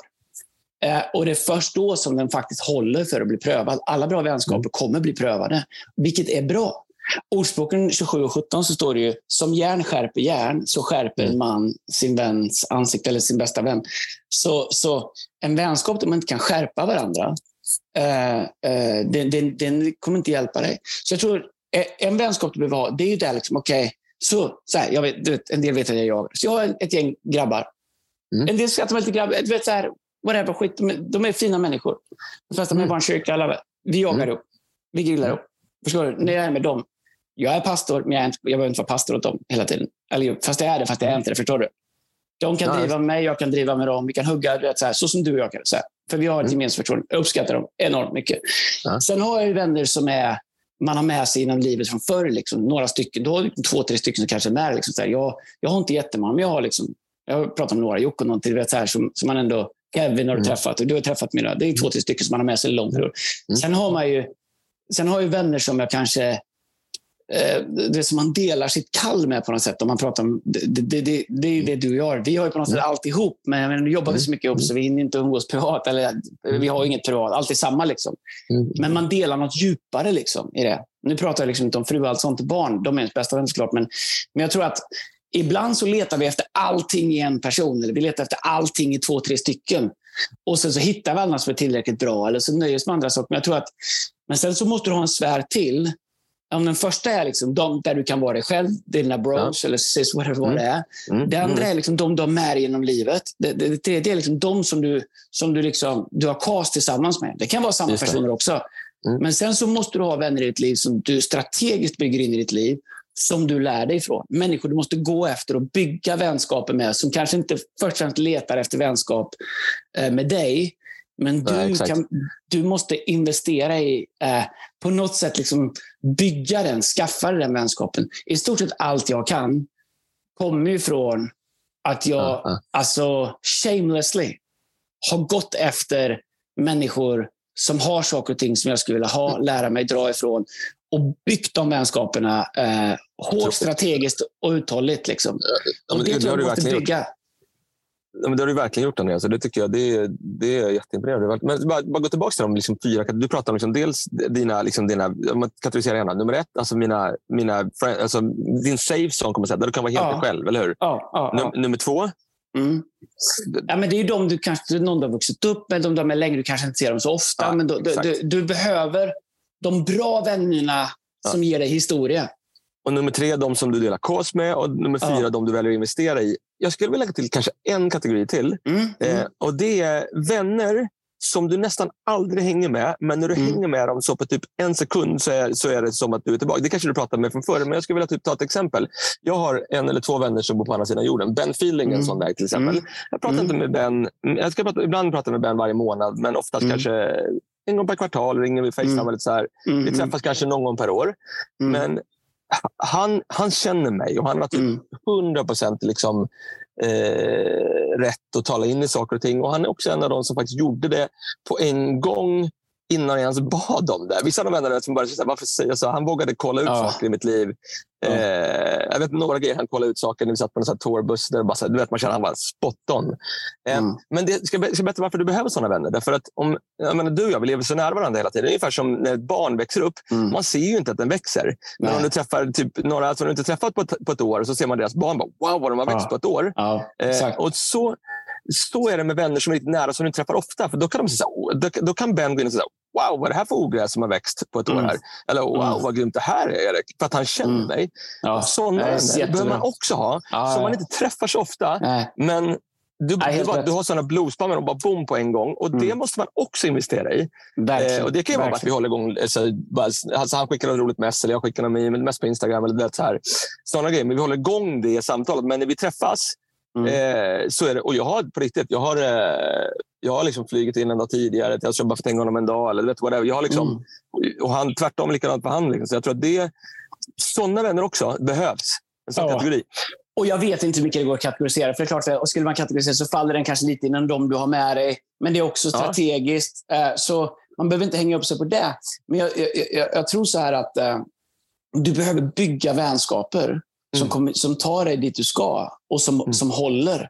Eh, och det är först då som den faktiskt håller för att bli prövad. Alla bra vänskaper mm. kommer bli prövade, vilket är bra. Ordspråken 27 och 17 så står det ju som järn skärper järn så skärper en man sin väns ansikte eller sin bästa vän. Så, så en vänskap där man inte kan skärpa varandra, eh, eh, den, den, den, kommer inte hjälpa dig. Så jag tror eh, en vänskap du behöver ha, det är ju där liksom, okej, okay, så, så här, jag vet, vet, en del vet att jag jagar. Så jag har ett gäng grabbar. Mm. En del skrattar mig lite. Du vet, så här, whatever, skit. De är, de är fina människor. De flesta mm. är bara en kyrka. Alla, vi jagar mm. upp. Vi grillar upp. Förstår du? När jag är med dem, jag är pastor, men jag, är inte, jag behöver inte vara pastor åt dem hela tiden. Eller, fast jag är det, fast jag är inte det. Förstår du? De kan nice. driva med mig, jag kan driva med dem. Vi kan hugga vet, så, här, så som du och jag kan. Så här. För vi har ett mm. gemensamt förtroende. Jag uppskattar dem enormt mycket. Ja. Sen har jag vänner som är, man har med sig inom livet från förr. Liksom, några stycken. Då har liksom två, tre stycken som kanske är med. Liksom, så här. Jag, jag har inte jättemånga, men jag har liksom, jag pratar med några, någon till, vet, så här, som, som man ändå Kevin har du mm. träffat och du har träffat mina. Det är två, tre stycken som man har med sig långt. Mm. Sen har man ju, sen har ju vänner som jag kanske Eh, det som man delar sitt kall med på något sätt. Om man pratar om, det, det, det, det är det du och jag Vi har ju på något sätt mm. alltihop, men, men nu jobbar vi så mycket ihop så vi hinner inte umgås privat. Eller, vi har inget privat, allt är samma. Liksom. Mm. Men man delar något djupare liksom, i det. Nu pratar jag liksom inte om fru allt sånt, barn, de är ens bästa vänner såklart. Men, men jag tror att ibland så letar vi efter allting i en person. Eller vi letar efter allting i två, tre stycken. Och sen så hittar vi alla som är tillräckligt bra. Eller så nöjer vi oss med andra saker. Men, jag tror att, men sen så måste du ha en sfär till. Om den första är liksom de där du kan vara dig själv, dina bros ja. eller sis, whatever mm. det är. Mm. Det andra mm. är liksom de du har med dig genom livet. Det, det, det, det är liksom de som du, som du, liksom, du har cast tillsammans med. Det kan vara samma personer också. Mm. Men sen så måste du ha vänner i ditt liv som du strategiskt bygger in i ditt liv som du lär dig från. Människor du måste gå efter och bygga vänskaper med som kanske inte först och främst letar efter vänskap eh, med dig. Men du, Nej, kan, du måste investera i, eh, på något sätt liksom bygga den, skaffa den vänskapen. I stort sett allt jag kan kommer ju från att jag, uh -huh. alltså shamelessly, har gått efter människor som har saker och ting som jag skulle vilja ha, lära mig, dra ifrån och byggt de vänskaperna eh, hårt, strategiskt och uthålligt. Liksom. Ja, och det, det tror jag måste bygga. Ja, men det har du verkligen gjort, Andreas. Det tycker jag det är, det är jätteimponerande. Men bara, bara gå tillbaka till de liksom fyra. Du pratar om liksom dels dina, liksom dina man kategoriserar gärna. Nummer ett, alltså mina, mina, alltså din safe zone, kommer säga, där du kan vara helt ja. dig själv, eller hur? Ja, ja, Num, nummer två? Mm. Ja, men det är ju de du kanske någon du har vuxit upp med, de har med länge, du kanske inte ser dem så ofta. men du, du, du, behöver de bra vännerna som ger dig historia. Och nummer tre, de som du delar kos med. Och nummer fyra, ja. de du väljer att investera i. Jag skulle vilja lägga till kanske en kategori till. Mm, mm. Eh, och Det är vänner som du nästan aldrig hänger med. Men när du mm. hänger med dem så på typ en sekund så är, så är det som att du är tillbaka. Det kanske du pratade med från förr, men jag skulle vilja typ ta ett exempel. Jag har en eller två vänner som bor på andra sidan jorden. Ben Feeling är en mm. sån väg till exempel. Mm. Jag pratar inte med Ben. Jag ska prata, ibland pratar jag med Ben varje månad, men oftast kanske en gång per kvartal ringer vi Facetime. Mm. så här. Mm. Vi träffas kanske någon gång per år. Mm. Men han, han känner mig och han har typ mm. 100 procent liksom, eh, rätt att tala in i saker och ting. Och Han är också en av de som faktiskt gjorde det på en gång innan jag ens bad om det. Vissa av de vännerna som bara säger varför säger så? Han vågade kolla ut ja. saker i mitt liv. Ja. Eh, jag vet några grejer han kollade ut saker när vi satt på en tourbuss. Där bara så, du vet, man känner han var spot on. Eh, mm. Men det ska, ska berätta varför du behöver sådana vänner. Därför att om, jag menar, du och jag vi lever så nära varandra hela tiden. Ungefär som när ett barn växer upp. Mm. Man ser ju inte att den växer. Men Nej. om du träffar typ, några som du inte träffat på ett, på ett år så ser man deras barn. Bara, wow, vad de har växt ja. på ett år. Eh, och så, så är det med vänner som är lite nära som du träffar ofta. För då kan, de säga, då, då kan Ben gå in och säga wow, vad är det här för ogräs som har växt på ett mm. år här? Eller wow, mm. vad grymt det här är, Erik. För att han känner mm. mig. Ja. Sådana vänner behöver man också ha, ja, som man inte träffar så ofta. Nej. Men du, du, bara, du, har sådana med dem bara boom på en gång. Och Det mm. måste man också investera i. Eh, och Det kan ju vara att vi håller igång. Så, bara, alltså, han skickar något roligt mess eller jag skickar något meme, mest på Instagram. Eller det, så här. Sådana grejer. Men vi håller igång det samtalet. Men när vi träffas Mm. Eh, så är det. Och jag har på riktigt, jag har, eh, jag har liksom flugit in en dag tidigare. Jag har bara fått hänga honom en dag. Eller vet, whatever. Jag har liksom, mm. Och han, tvärtom likadant på han. Liksom. Så jag tror att det, sådana vänner också behövs. En sån ja. kategori. Och Jag vet inte hur mycket det går att kategorisera. För det är klart, och skulle man kategorisera så faller den kanske lite innan de du har med dig. Men det är också strategiskt. Ja. Eh, så man behöver inte hänga upp sig på det. Men jag, jag, jag, jag tror så här att eh, du behöver bygga vänskaper som, mm. kommer, som tar dig dit du ska och som, mm. som håller.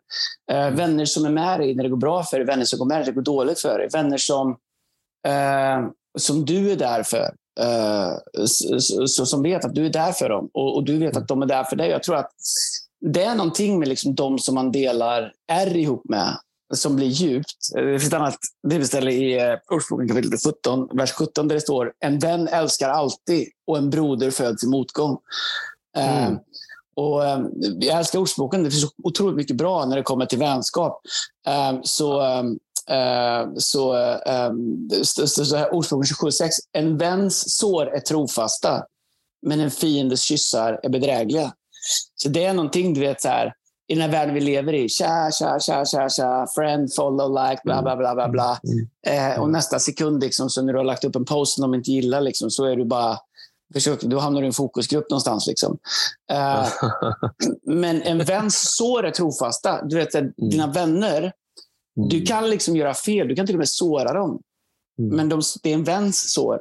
Eh, vänner som är med dig när det går bra för dig, vänner som går med dig när det går dåligt för dig. Vänner som, eh, som du är där för. Eh, så, så, som vet att du är där för dem och, och, du vet att de är där för dig. Jag tror att det är någonting med liksom de som man delar är ihop med som blir djupt. Det finns ett annat bibelställe i eh, Ordspråken kapitel 17, vers 17 där det står En vän älskar alltid och en broder föds i motgång. Eh, mm. Och, um, jag älskar Ordspråken. Det finns otroligt mycket bra när det kommer till vänskap. Um, så, uh, så, så, så, här, Ordspråken 27.6. En väns sår är trofasta, men en fiendes kyssar är bedrägliga. Så det är någonting, du vet, så här, i den här världen vi lever i. Tja, tja, tja, tja, tja, friend, follow, like, bla, bla, bla, bla. bla. Mm. Eh, och nästa sekund, liksom, så när du har lagt upp en post som de inte gillar, liksom, så är du bara Försök, då hamnar du i en fokusgrupp någonstans. Liksom. Uh, [laughs] men en väns sår är trofasta. Du vet, mm. Dina vänner, mm. du kan liksom göra fel. Du kan till och med såra dem. Mm. Men de, det är en väns sår.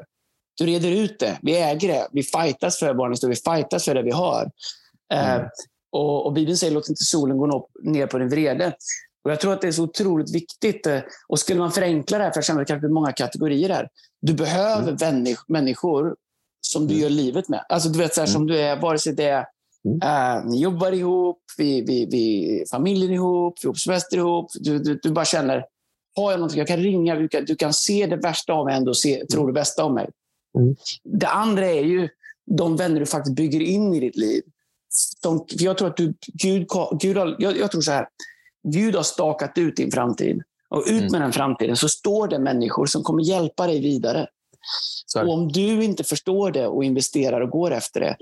Du reder ut det. Vi äger det. Vi fightas för barnens Vi fightas för det vi har. Uh, och, och Bibeln säger låt inte solen gå ner på din vrede. Och jag tror att det är så otroligt viktigt. Eh, och skulle man förenkla det här, för jag känner att det kanske är många kategorier här. Du behöver mm. människor som du mm. gör livet med. Alltså, du vet, så här, mm. som du är, vare sig det är. Uh, ni jobbar ihop, vi, vi, vi familjen ihop, vi åker semester ihop. Du, du, du bara känner, har jag någonting, jag kan ringa, du kan, du kan se det värsta av mig ändå och se, tro det bästa av mig. Mm. Det andra är ju de vänner du faktiskt bygger in i ditt liv. De, jag tror att du, Gud, Gud har, jag, jag, tror så här, Gud har stakat ut din framtid. Och ut med mm. den framtiden så står det människor som kommer hjälpa dig vidare. Och om du inte förstår det och investerar och går efter det,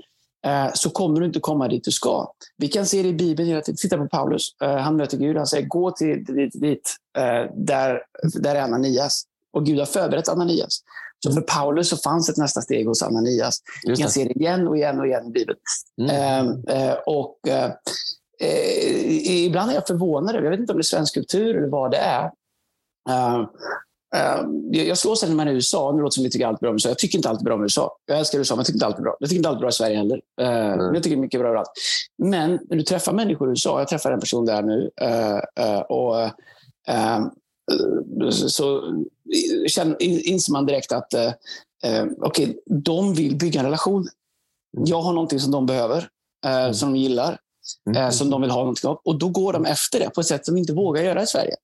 eh, så kommer du inte komma dit du ska. Vi kan se det i Bibeln hela tiden. Titta på Paulus. Eh, han möter Gud. Han säger, gå till dit, dit eh, där, där är Ananias. Och Gud har förberett Ananias. Så för Paulus så fanns ett nästa steg hos Ananias. Vi kan se det igen och igen och igen i Bibeln. Mm. och ibland är jag förvånad. Jag vet inte om det är svensk kultur eller vad det är. Uh, jag slås när man är i USA. Nu låter det som att jag tycker allt bra om USA. Jag tycker inte alltid bra om USA. Jag älskar USA, men jag tycker inte alltid bra. Jag tycker inte alltid bra i Sverige heller. Uh, mm. Jag tycker mycket bra överallt. Men när du träffar människor i USA, jag träffar en person där nu, uh, och så inser man direkt att okay, de vill bygga en relation. Jag har någonting som de behöver, mm. som de gillar. Mm. som de vill ha någonting av. Och då går de efter det på ett sätt som vi inte vågar göra i Sverige.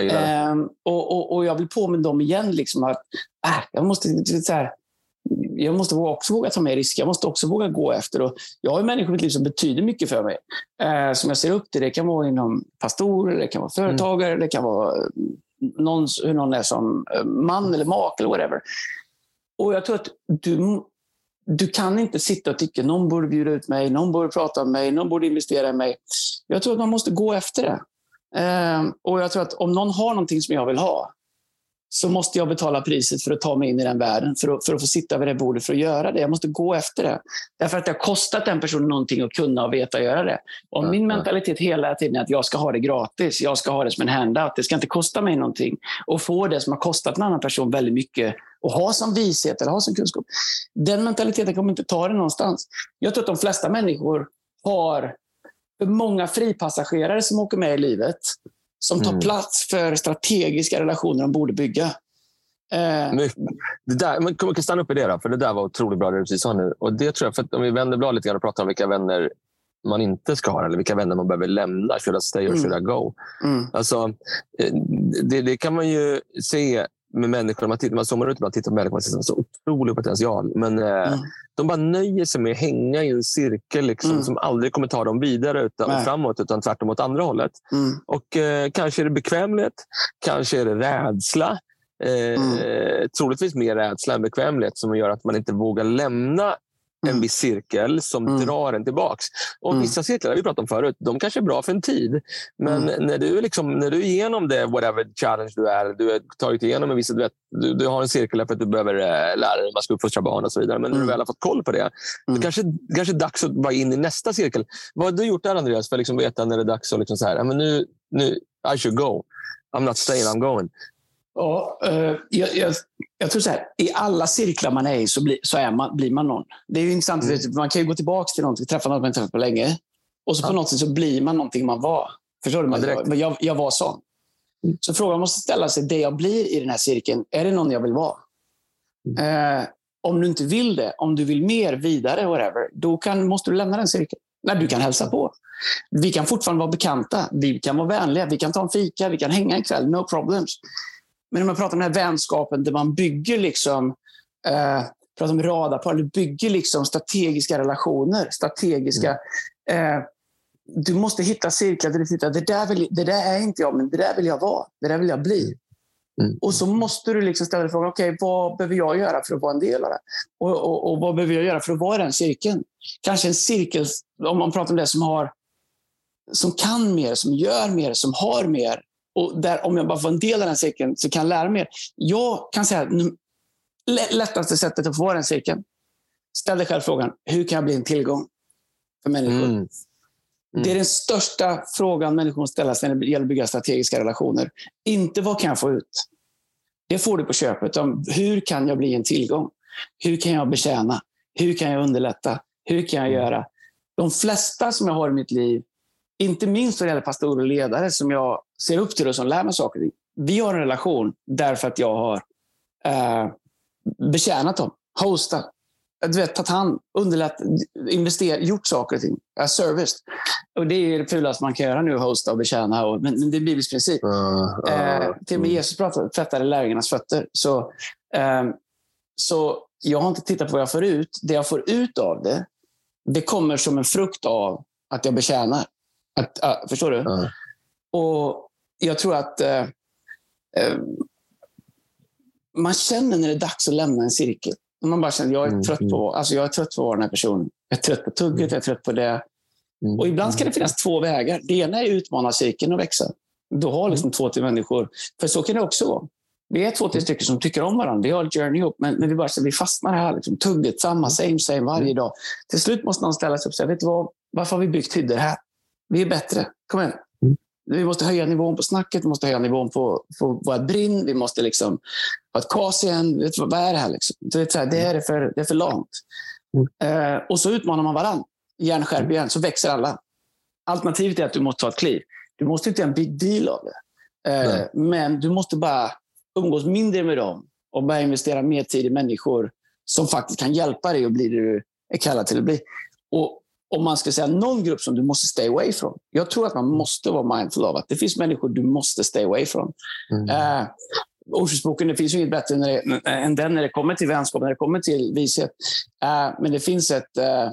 Eh, och, och, och, jag vill påminna dem igen liksom att äh, jag måste så här, jag måste också våga ta mer risker. Jag måste också våga gå efter. Och jag har människor i mitt liv som betyder mycket för mig. Eh, som jag ser upp till. Det kan vara inom pastorer, det kan vara företagare, mm. det kan vara någon, hur någon är som eh, man eller mak eller whatever. Och jag tror att du, du kan inte sitta och tycka någon borde bjuda ut mig, någon borde prata med mig, någon borde investera i mig. Jag tror att man måste gå efter det. Ehm, och jag tror att om någon har någonting som jag vill ha, så måste jag betala priset för att ta mig in i den världen, för att, för att få sitta vid det bordet för att göra det. Jag måste gå efter det. Därför att det har kostat den personen någonting att kunna och veta göra det. Och min mentalitet hela tiden är att jag ska ha det gratis. Jag ska ha det som en handout. Det ska inte kosta mig någonting. Och få det som har kostat en annan person väldigt mycket och ha som vishet eller ha som kunskap. Den mentaliteten kommer inte ta det någonstans. Jag tror att de flesta människor har för många fripassagerare som åker med i livet som tar mm. plats för strategiska relationer de borde bygga. Eh. Det där, man kan stanna upp i det, då, för det där var otroligt bra det du precis sa nu. Och det tror jag, för om vi vänder blad lite grann och pratar om vilka vänner man inte ska ha eller vilka vänner man behöver lämna. Should I stay or mm. should I go? Mm. Alltså, eh, det, det, kan man ju se med människor. Man, tittar, man zoomar ut och tittar på människor man ser så otrolig potential. Men eh, mm. de bara nöjer sig med att hänga i en cirkel liksom, mm. som aldrig kommer ta dem vidare utan, framåt, utan tvärtom åt andra hållet. Mm. Och eh, Kanske är det bekvämlighet, kanske är det rädsla. Eh, mm. Troligtvis mer rädsla än bekvämlighet som gör att man inte vågar lämna en mm. viss cirkel som mm. drar en tillbaks. Och mm. Vissa cirklar, vi pratade om förut, de kanske är bra för en tid. Men mm. när, du liksom, när du är igenom det, whatever challenge du är, du har tagit igenom en viss... Du, vet, du, du har en cirkel för att du behöver äh, lära dig, man ska uppfostra barn och så vidare. Men när du mm. väl har fått koll på det, mm. kanske kanske är dags att vara in i nästa cirkel. Vad har du gjort där, Andreas, för att liksom veta när det är dags att liksom så här, men nu, nu, I should go. I'm not staying, I'm going. Ja, uh, jag, jag, jag, tror så här, i alla cirklar man är i så, bli, så är man, blir man någon. Det är ju intressant, mm. man kan ju gå tillbaka till någonting, träffa någon man inte träffat på länge. Och så på något sätt så blir man någonting man var. Förstår du? Ja, jag, jag, var sån. Mm. Så frågan måste ställa sig, det jag blir i den här cirkeln, är det någon jag vill vara? Mm. Uh, om du inte vill det, om du vill mer, vidare, whatever, då kan, måste du lämna den cirkeln. Nej, du kan hälsa på. Vi kan fortfarande vara bekanta, vi kan vara vänliga, vi kan ta en fika, vi kan hänga en kväll, no problems. Men om man pratar om den här vänskapen där man bygger liksom, eh, pratar om radarpar, du bygger liksom strategiska relationer. Strategiska, mm. eh, du måste hitta cirklar där du tittar, det där, vill, det där är inte jag, men det där vill jag vara. Det där vill jag bli. Mm. Och så måste du liksom ställa dig frågan, okay, vad behöver jag göra för att vara en del av det? Och, och, och, vad behöver jag göra för att vara i den cirkeln? Kanske en cirkel, om man pratar om det som har som kan mer, som gör mer, som har mer. Och där, om jag bara får en del av den cirkeln så kan jag lära mer. Jag kan säga att lättaste sättet att få den cirkeln. Ställ dig själv frågan, hur kan jag bli en tillgång för människor? Mm. Mm. Det är den största frågan människor ställer sig när det gäller att bygga strategiska relationer. Inte vad kan jag få ut? Det får du på köpet. Om hur kan jag bli en tillgång? Hur kan jag betjäna? Hur kan jag underlätta? Hur kan jag mm. göra? De flesta som jag har i mitt liv inte minst vad det gäller pastorer och ledare som jag ser upp till och som lär mig saker. Vi har en relation därför att jag har eh, betjänat dem, hostat. du vet, tagit hand, underlätt, investerat, gjort saker och ting. Uh, serviced. Och det är det fulaste man kan göra nu, hosta och betjäna. Och, men, men det är Bibelns princip. Uh, uh, uh, till och med Jesus tvättade lärjungarnas fötter. Så, uh, så jag har inte tittat på vad jag får ut. Det jag får ut av det, det kommer som en frukt av att jag betjänar. Att, uh, förstår du? Uh. Och jag tror att uh, man känner när det är dags att lämna en cirkel. Man bara känner, jag är mm, trött på, mm. alltså jag är trött på att vara den här personen. Jag är trött på tugget, mm. jag är trött på det. Mm. Och ibland ska det finnas två vägar. Det ena är att utmana cirkeln och växa. Du har liksom mm. två till människor. För så kan det också vara. Vi är två, tre stycken som tycker om varandra. Vi har en journey ihop, men, men vi, bara, så vi fastnar här. Liksom, tugget, samma, same, same varje dag. Till slut måste någon ställa sig upp och säga, vet du vad? Varför har vi byggt hyddor här? Vi är bättre. Kom igen. Vi måste höja nivån på snacket, vi måste höja nivån på, på vårt brinn, vi måste liksom ha ett kas igen. Vet du, vad är det här? Liksom? Det, är, det, är för, det är för långt. Mm. Eh, och så utmanar man varandra. Igen, skärp igen, så växer alla. Alternativet är att du måste ta ett kliv. Du måste inte göra en big deal av det. Eh, men du måste bara umgås mindre med dem och börja investera mer tid i människor som faktiskt kan hjälpa dig att bli det du är kallad till att bli. Och om man ska säga någon grupp som du måste stay away från. Jag tror att man måste vara mindful av att det finns människor du måste stay away från. Mm. Uh, Ordspråksboken, det finns ju inget bättre när det, än den när det kommer till vänskap, när det kommer till vishet. Uh, men det finns ett... Uh,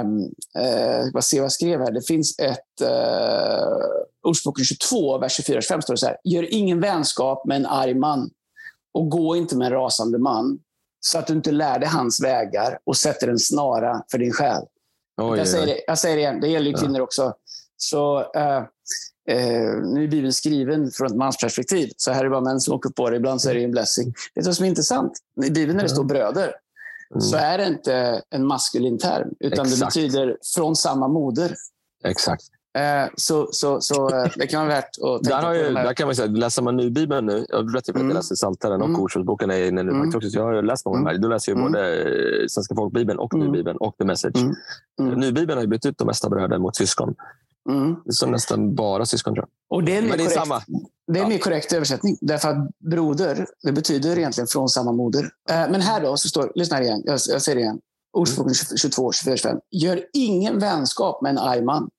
um, uh, vad, se vad jag skrev här. Det finns ett... Uh, Ordspråken 22, vers 24-25 står det så här. Gör ingen vänskap med en arg man och gå inte med en rasande man så att du inte lär dig hans vägar och sätter en snara för din själ. Oj, jag, säger det, jag säger det igen, det gäller ju kvinnor ja. också. Så, uh, uh, nu är Bibeln skriven från ett mansperspektiv, så här är det bara män som åker på det. Ibland så är det en blessing. Vet du vad som är intressant? I Bibeln när det står bröder, mm. så är det inte en maskulin term, utan Exakt. det betyder från samma moder. Exakt. Eh, så, så, så eh, det kan vara värt att tänka där har ju, på. Där kan man säga, läser man Nybibeln nu, jag berättade att jag läser Psaltaren och mm. Ordspråksboken är inne nu mm. också, jag har läst många mm. här. Då läser jag mm. både eh, Svenska folkbibeln och mm. Nybibeln och The Message. Mm. Mm. Nybibeln har ju bytt ut de mesta bröder mot syskon. Mm. Det står nästan bara syskon tror jag. Och det är, det är samma. Det är en mer korrekt översättning. Därför att broder, det betyder egentligen från samma moder. Men här då, så står, lyssna här igen, jag, jag säger det igen. Ordspråken 22, 24, 25. Gör ingen vänskap med en arg man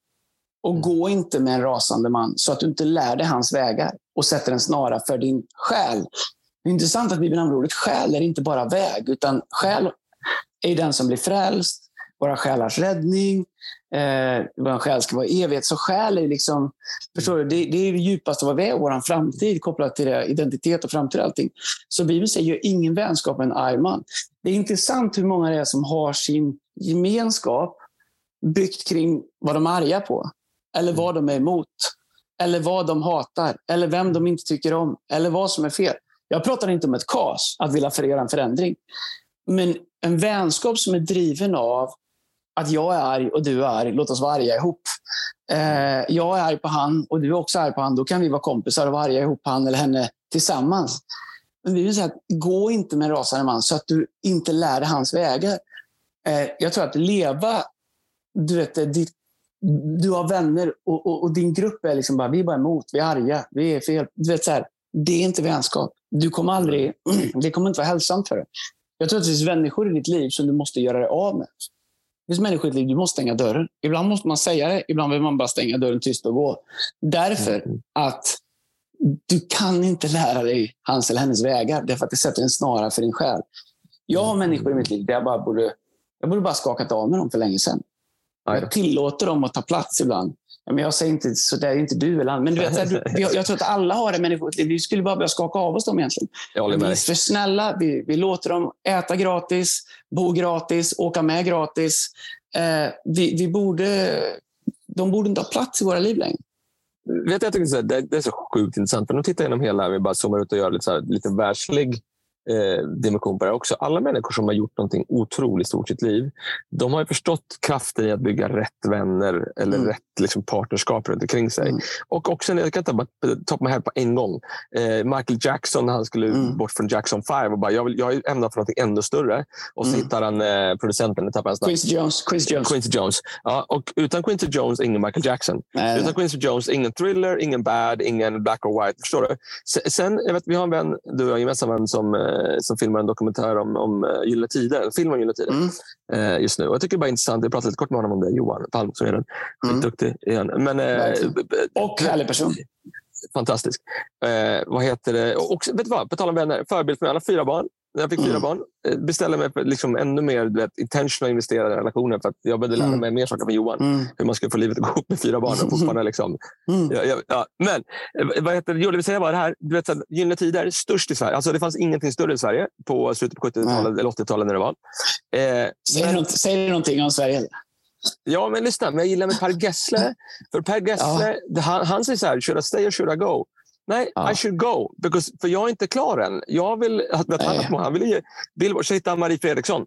och mm. gå inte med en rasande man så att du inte lär dig hans vägar och sätter en snara för din själ. Det är intressant att Bibeln använder ordet själ är inte bara väg, utan själ är den som blir frälst, våra själars räddning, eh, vår själ ska vara evighet. Så själ är liksom, förstår du, det, det är det djupaste vad vi är, vår framtid kopplat till det, identitet och framtid och allting. Så Bibeln säger, gör ingen vänskap med en arg man. Det är intressant hur många det är som har sin gemenskap byggt kring vad de är arga på eller vad de är emot, eller vad de hatar, eller vem de inte tycker om, eller vad som är fel. Jag pratar inte om ett kaos, att vilja förera en förändring. Men en vänskap som är driven av att jag är arg och du är arg, låt oss vara arga ihop. Eh, jag är arg på han och du är också arg på han, då kan vi vara kompisar och vara arga ihop han eller henne tillsammans. Men vi vill säga att gå inte med en rasande man så att du inte lär dig hans vägar. Eh, jag tror att leva du vet, ditt du har vänner och, och, och, din grupp är liksom bara, vi är bara emot, vi är arga, vi är fel. Du vet, så här, det är inte vänskap. Du kommer aldrig, [clears throat] det kommer inte vara hälsosamt för dig. Jag tror att det finns människor i ditt liv som du måste göra dig av med. Det finns människor i ditt liv du måste stänga dörren. Ibland måste man säga det, ibland vill man bara stänga dörren tyst och gå. Därför mm. att du kan inte lära dig hans eller hennes vägar, därför att det sätter en snara för din själ. Jag har människor i mitt liv där jag bara borde, jag borde bara skakat av med dem för länge sedan. Jag tillåter dem att ta plats ibland. Men jag säger inte så det är inte du eller han. Men du vet, du, [laughs] jag tror att alla har det människor. Vi skulle bara börja skaka av oss dem egentligen. Vi är för snälla. Vi, vi låter dem äta gratis, bo gratis, åka med gratis. Eh, vi, vi borde, de borde inte ha plats i våra liv längre. Vet jag tycker det, det är så sjukt intressant. För nu tittar jag genom hela, vi bara zoomar ut och gör lite, så här, lite världslig eh, dimension på det också. Alla människor som har gjort någonting otroligt stort i sitt liv, de har förstått kraften i att bygga rätt vänner eller mm. rätt liksom, partnerskap runt omkring sig. Mm. Och också, jag kan ta, på mig här på en gång. Eh, Michael Jackson, han skulle mm. bort från Jackson 5 och bara, jag, vill, jag ämnar för något ännu större. Och så mm. hittar han eh, producenten, tappar Quincy Jones. Quincy Jones. Quincy Jones. Ja, och utan Quincy Jones, ingen Michael Jackson. Nej. Utan Quincy Jones, ingen thriller, ingen bad, ingen black or white. Förstår du? Sen, jag vet, vi har en vän, du och jag, gemensam vän som eh, som filmar en dokumentär om, om uh, Gyllene Tider. Film om Gyllene Tider. Mm. Uh, just nu. Och jag tycker det är bara intressant. Jag pratade lite kort med honom om det. Johan Palm som är den. Mm. Igen. Men, uh, och härlig person. Fantastisk. Eh, vad heter det? Och, vet du vad? På tal om vänner. Förebild för mig. Har fyra barn. När jag fick fyra mm. barn eh, beställde mig för liksom ännu mer du vet, intentional investerade relationer. För att jag började lära mm. mig mm. mer saker från Johan. Mm. Hur man skulle få livet att gå ihop med fyra barn. Och fortfarande liksom. Mm. Ja, ja, ja. Men eh, vad heter det? Jo, det vill säga bara det här. Du vet, så Gyllene Tider, störst i Sverige. Alltså, det fanns ingenting större i Sverige på slutet på 70-talet eller 80-talet när det var. Eh, säger, men, det säger det någonting om Sverige? Ja, men lyssna. Men jag gillar med Per Gessle. För Per Gessle, han, han säger så här, should I stay or should I go? Nej, ja. I should go. Because, för jag är inte klar än. Jag vill, att, han, han vill ge Billboard, så hittar Marie Fredriksson.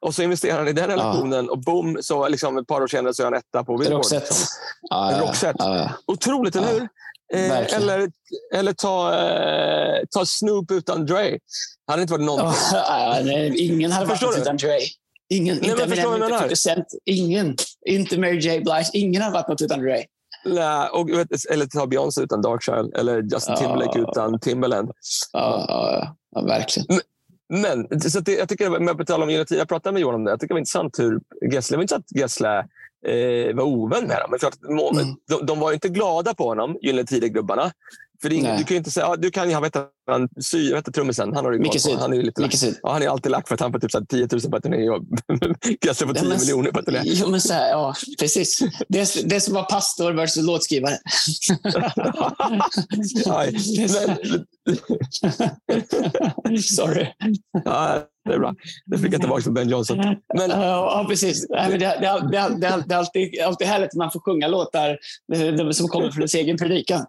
Och så investerar han i den relationen ja. och boom, så liksom ett par år senare så är han etta på Billboard. Roxette. Liksom. Ja, Roxette. Ja, Otroligt, eller hur? Eh, eller eller ta, eh, ta Snoop utan Dre. Hade inte varit någonting. Oh, nej, ingen hade varit något utan Dre. Ingen. Nej, inte Eminem, Ingen. Inte Mary J. Blige. Ingen har varit något utan Dre. Nej, och, eller ta Beyoncé utan Darkchild eller Justin Timberlake utan Timberland. Ja, ja, ja verkligen. Men, så det, jag tycker, med på tal om jag pratade med Johan om det. Jag tycker det var intressant hur Gessle, var inte att Gessle eh, var ovän med dem. Men klart, mm. de, de, var inte glada på honom, Gyllene Tider-gubbarna. För ingen, du kan inte säga, ja, du kan, jag vet han, sy, jag vet trummisen, han har du Micke Syd. Han är lite Micke Ja, han är alltid lack för att han får typ 10 000 på turné och Gessle får 10 ja, miljoner på turné. Jo, men så här, ja, precis. Det, det som var pastor versus låtskrivare. [laughs] Nej, [laughs] Sorry. Ja, det är bra. Det fick jag tillbaka från Ben Johnson. Men... Ja, precis. Det, det, det, det, är alltid, alltid härligt att man får sjunga låtar som kommer från ens egen predikan.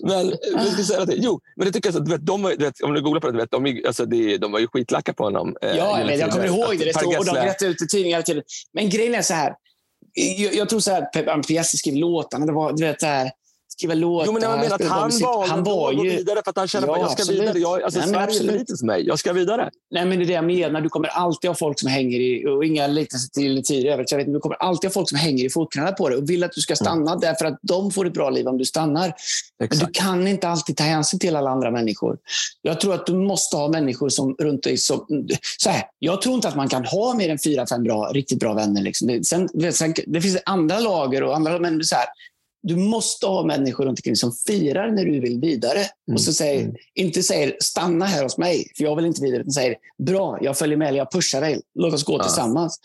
Men, jag ska säga det. Jo, men det tycker jag, så, du vet, de, du vet, om du googlar på det, du vet, de, alltså, de, de var ju skitlacka på honom. Eh, ja, jag, vet, jag kommer ihåg det. det stod, och de berättade ut i tidningar till Men grejen är så här. Jag, jag tror så här, Pep Piazzi skrev låtarna. Det var, du vet, så här, skriva låtar. Jo, men jag menar att han, valde han var ju... vidare för att han kände ja, att jag ska absolut. vidare. Jag, alltså, Nej, Sverige är för litet för mig. Jag ska vidare. Nej, men det är det jag menar. Du kommer alltid ha folk som hänger i, och inga liknelser till tidigare. Jag vet, du kommer alltid ha folk som hänger i fotknölarna på dig och vill att du ska stanna mm. därför att de får ett bra liv om du stannar. Exakt. Men du kan inte alltid ta hänsyn till alla andra människor. Jag tror att du måste ha människor som runt dig. Som, så här, jag tror inte att man kan ha mer än fyra, fem bra, riktigt bra vänner. Liksom. Det, sen, sen, det finns andra lager och andra men så här, du måste ha människor runt omkring som firar när du vill vidare. Mm. Och så säger, mm. inte säger stanna här hos mig, för jag vill inte vidare. Utan säger bra, jag följer med, jag pushar dig. Låt oss gå ja. tillsammans.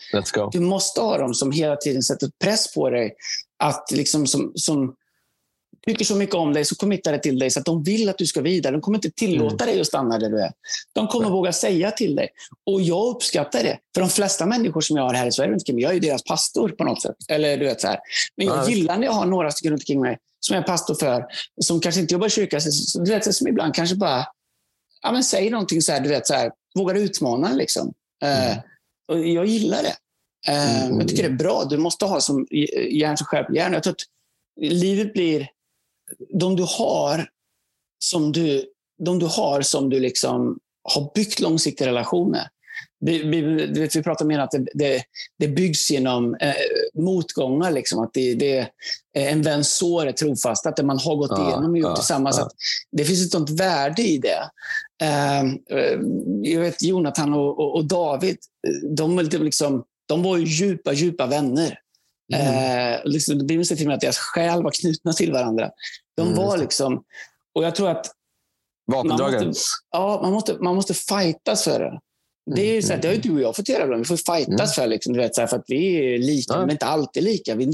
Du måste ha dem som hela tiden sätter press på dig. Att liksom som, som tycker så mycket om dig, så committar till dig så att de vill att du ska vidare. De kommer inte tillåta mm. dig att stanna där du är. De kommer mm. våga säga till dig. Och jag uppskattar det. För de flesta människor som jag har här i Sverige jag är ju deras pastor på något sätt. Eller du vet så här. Men jag gillar när jag har några stycken runt omkring mig som jag är pastor för, som kanske inte jobbar i kyrkan, du vet, som ibland kanske bara ja, men säger någonting så här, du vet, så här, vågar utmana. Liksom. Eh, mm. Uh, och jag gillar det. Uh, mm. Jag tycker det är bra. Du måste ha som järn som skärper järn. Jag tror att livet blir de du har som du, de du, har som du liksom har byggt långsiktiga relationer. Vi, vi, vi pratar om att det, det, det byggs genom eh, motgångar. Liksom, att det, det, en väns sår är trofast. Att det man har gått igenom och gjort ja, tillsammans. Ja. Att det finns ett sånt värde i det. Eh, jag vet Jonathan och, och, och David, de, liksom, de var ju djupa, djupa vänner. Mm. Eh, liksom, det blir till och med att deras själ var knutna till varandra. De mm. var liksom... Och jag tror att... Vapendragare? Ja, man måste, man måste fightas för det. Det, är så här, det har ju du och jag fått göra ibland. Vi får fightas mm. för, liksom, du vet, så här, för att vi är lika, ja. men inte alltid lika. Vi är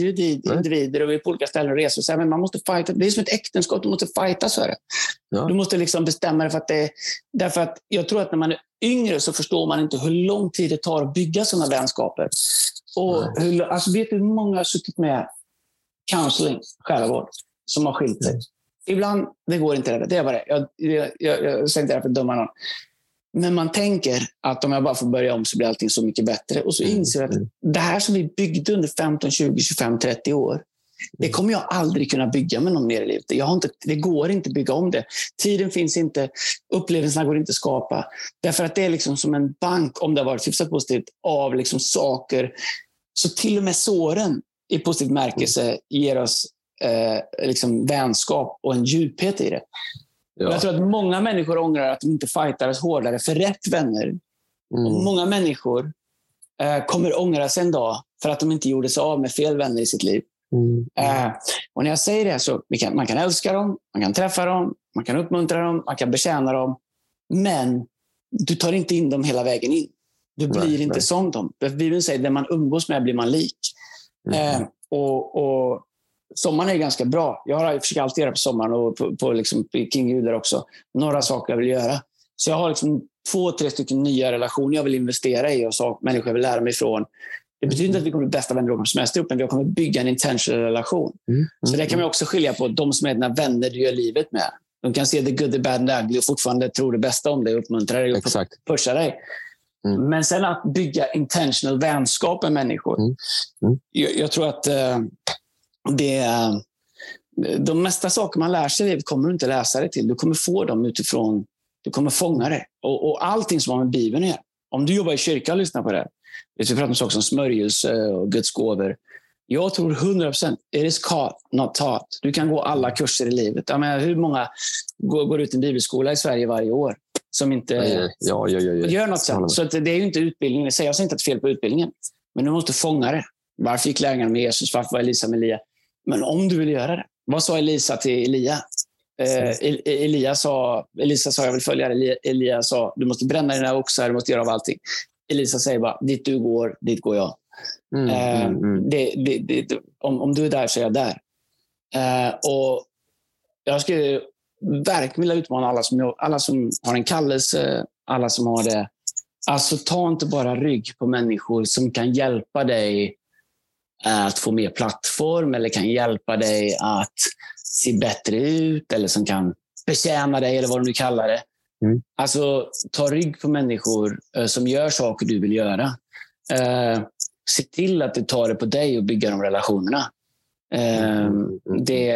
individer och vi är på olika ställen och resor. Så här, men man måste fighta. Det är som ett äktenskap, du måste fightas för det. Ja. Du måste liksom bestämma dig för att det Därför att jag tror att när man är yngre så förstår man inte hur lång tid det tar att bygga sådana vänskaper. Och hur, alltså, vet du hur många har suttit med counseling, själavård, som har skilt sig? Ibland, det går inte. Det, det är bara det. Jag, jag, jag, jag säger inte det för att döma någon. Men man tänker att om jag bara får börja om så blir allting så mycket bättre. Och så mm. inser jag att det här som vi byggde under 15, 20, 25, 30 år, det kommer jag aldrig kunna bygga med någon mer i livet. Jag har inte, det går inte att bygga om det. Tiden finns inte, upplevelserna går inte att skapa. Därför att det är liksom som en bank, om det har varit hyfsat positivt, av liksom saker. Så till och med såren i positiv märkelse ger oss eh, liksom vänskap och en djuphet i det. Ja. Jag tror att många människor ångrar att de inte fightades hårdare för rätt vänner. Mm. Och många människor eh, kommer ångra sig en dag för att de inte gjorde sig av med fel vänner i sitt liv. Mm. Eh, och när jag säger det så kan man kan älska dem, man kan träffa dem, man kan uppmuntra dem, man kan betjäna dem. Men du tar inte in dem hela vägen in. Du blir nej, inte nej. som dem. Bibeln säger att den man umgås med blir man lik. Mm. Eh, och, och, Sommaren är ganska bra. Jag, har, jag försöker alltid göra på sommaren och på, på liksom, King Judar också. Några saker jag vill göra. Så jag har liksom två, tre stycken nya relationer jag vill investera i och så, människor vill lära mig ifrån. Det betyder inte att vi kommer bli bästa vänner och semester upp, men vi kommer bygga en intentional relation. Mm. Mm. Så det kan man också skilja på. De som är dina vänner du gör livet med. De kan se the good, the bad and the ugly och fortfarande tro det bästa om dig och uppmuntra dig och Exakt. pusha dig. Mm. Men sen att bygga intentional vänskap med människor. Mm. Mm. Jag, jag, tror att uh, det är... De mesta saker man lär sig i livet kommer du inte läsa dig till. Du kommer få dem utifrån... Du kommer fånga det. Och, och allting som har med Bibeln att göra. Om du jobbar i kyrkan och lyssnar på det. Vi pratar om saker som smörjelse och Guds gåvor. Jag tror 100 procent, it is caught, not taught. Du kan gå alla kurser i livet. Jag menar, hur många går, går ut en bibelskola i Sverige varje år som inte ja, ja, ja, gör något sen? Så det är ju inte utbildningen Jag säger inte att det är fel på utbildningen, men du måste fånga det. Varför gick lärjungarna med Jesus? Varför var Elisa med Elia? Men om du vill göra det, vad sa Elisa till Elia? Eh, Elia sa, Elisa sa, jag vill följa dig. Elia sa, du måste bränna dina oxar, du måste göra av allting. Elisa säger bara, dit du går, dit går jag. Mm, eh, mm, mm. Det, det, det, om, om du är där så är jag där. Eh, och jag skulle verkligen vilja utmana alla som, alla som har en kallelse, alla som har det. Alltså ta inte bara rygg på människor som kan hjälpa dig att få mer plattform eller kan hjälpa dig att se bättre ut eller som kan betjäna dig eller vad du nu kallar det. Mm. Alltså, ta rygg på människor uh, som gör saker du vill göra. Uh, se till att du tar det på dig och bygga de relationerna. Uh, det,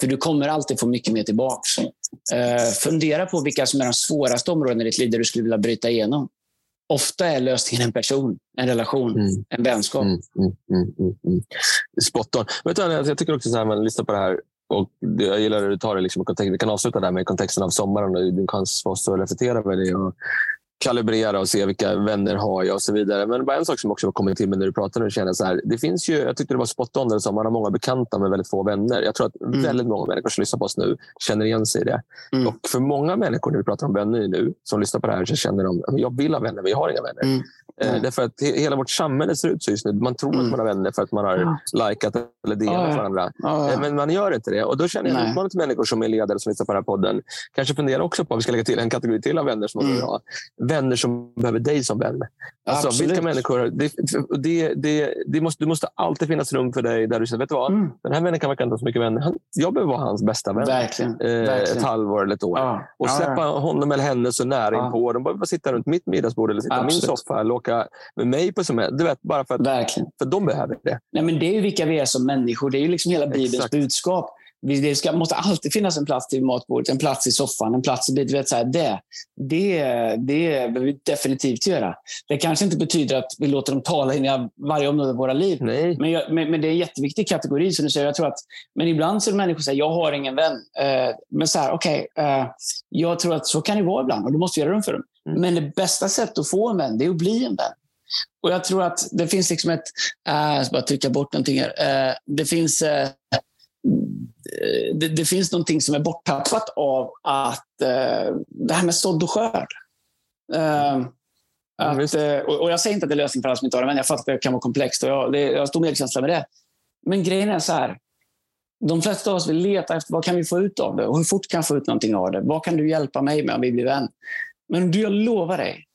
för du kommer alltid få mycket mer tillbaka. fundera på vilka som är de svåraste områdena i ditt liv där du skulle vilja bryta igenom. Ofta är lösningen en person, en relation, mm. en vänskap. Mm, mm, mm, mm, mm. Spot on. Vet du, jag tycker också så här, man lyssnar på det här och jag gillar hur du tar det liksom, kontext. Vi kan avsluta där med kontexten av sommaren och din chans för oss att reflektera över det och kalibrera och se vilka vänner har jag och så vidare. Men bara en sak som också har kommit till mig när du pratar nu känner så här. Det finns ju, jag tyckte det var spot on där man har många bekanta med väldigt få vänner. Jag tror att mm. väldigt många människor som lyssnar på oss nu känner igen sig i det. Mm. Och för många människor, när vi pratar om vänner nu, som lyssnar på det här, så känner de att jag vill ha vänner, men jag har inga vänner. Mm. Mm. Därför att hela vårt samhälle ser ut så just nu. Man tror mm. att man har vänner för att man har ja. likat eller delat ja, varandra. Ja, Men man gör inte det. Och Då känner jag uppmaning till människor som är ledare som lyssnar på den här podden. Kanske fundera också på, vi ska lägga till en kategori till av vänner som man mm. ha. Vänner som behöver dig som vän. Alltså, vilka människor, det, det, det, det måste, det måste alltid finnas rum för dig där du säger, vet du vad? Mm. Den här vännen kan verka inte ha så mycket vänner. Han, jag behöver vara hans bästa vän. Verkligen. Eh, Verkligen. Ett halvår eller ett år. Och släppa honom eller henne så nära ja. inpå. De behöver bara sitta runt mitt middagsbord eller sitta i min soffa eller åka med mig på semester. Du vet, bara för att Verkligen. för de behöver det. Nej, men det är ju vilka vi är som människor. Det är ju liksom hela Bibelns Exakt. budskap. Det ska, måste alltid finnas en plats till matbordet, en plats i soffan, en plats i du vet, så här, det, det, det behöver vi definitivt göra. Det kanske inte betyder att vi låter dem tala in i varje område av våra liv. Nej. Men, jag, men, men, det är en jätteviktig kategori. Som du säger. Jag tror att, men ibland så är det människor som säger jag har ingen vän. Uh, men så här, okay, uh, jag tror att så kan det vara ibland och du måste göra rum för dem. Mm. Men det bästa sättet att få en vän, det är att bli en vän. Och jag tror att det finns liksom ett... Äh, jag ska bara trycka bort någonting här. Äh, det finns... Äh, det, det, finns någonting som är borttappat av att äh, det här med sådd och skörd. Äh, att, äh, och jag säger inte att det är lösning för alla som inte har det, men jag fattar att det kan vara komplext. Och jag, det, jag har stor medkänsla med det. Men grejen är så här. De flesta av oss vill leta efter vad kan vi få ut av det och hur fort kan jag få ut någonting av det. Vad kan du hjälpa mig med om vi blir vän? Men du, jag lovar dig.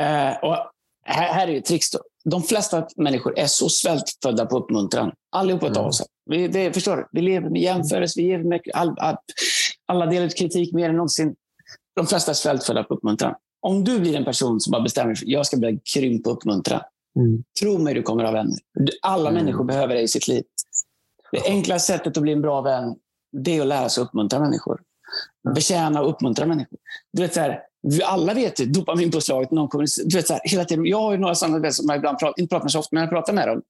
Eh, och här, här är ett trix. De flesta människor är så svältfödda på uppmuntran. Allihopa mm. av oss. Vi, det, förstår du? Vi lever med jämförelse. Vi lever med all, all, alla delar kritik mer än någonsin. De flesta är svältfödda på uppmuntran. Om du blir en person som bara bestämmer sig för jag ska bli grym på uppmuntran. Mm. Tro mig, du kommer att ha vänner. Alla mm. människor behöver det i sitt liv. Det enkla sättet att bli en bra vän, det är att lära sig uppmuntra människor. Betjäna och uppmuntra människor. Du vet, så här, alla vet det, dopaminpåslaget. Någon kommer, du vet, så här, hela tiden, jag har ju några sådana som jag ibland pratar, inte pratar med så ofta, men jag pratar med dem.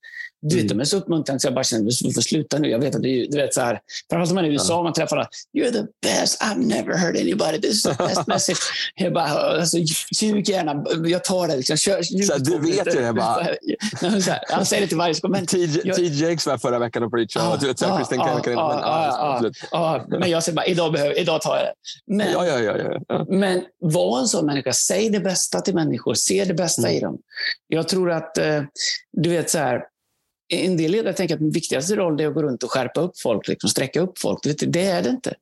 Du vet, mm. de är så uppmuntrande så jag bara känner att du får sluta nu. Jag vet att du, du vet så här, framförallt om man är i USA ja. man träffar alla. You're the best, I've never heard anybody. This is the best [laughs] message. Jag bara, alltså, ljug gärna, jag tar det. Liksom. Kör, så här, du vet ju det bara. [laughs] så här, han säger det till varje kommentar. T.J. Jakes var förra veckan och preachade. Ah, du vet, ah, ah, ah, ah, Men jag säger bara, idag, behöver, idag tar jag det. Men, ja, ja, ja, ja, men var en sån människa. Säg det bästa till människor. Se det bästa mm. i dem. Jag tror att, eh, du vet så här, en del ledare tänker att den viktigaste rollen är att gå runt och skärpa upp folk, liksom sträcka upp folk. Det är det inte.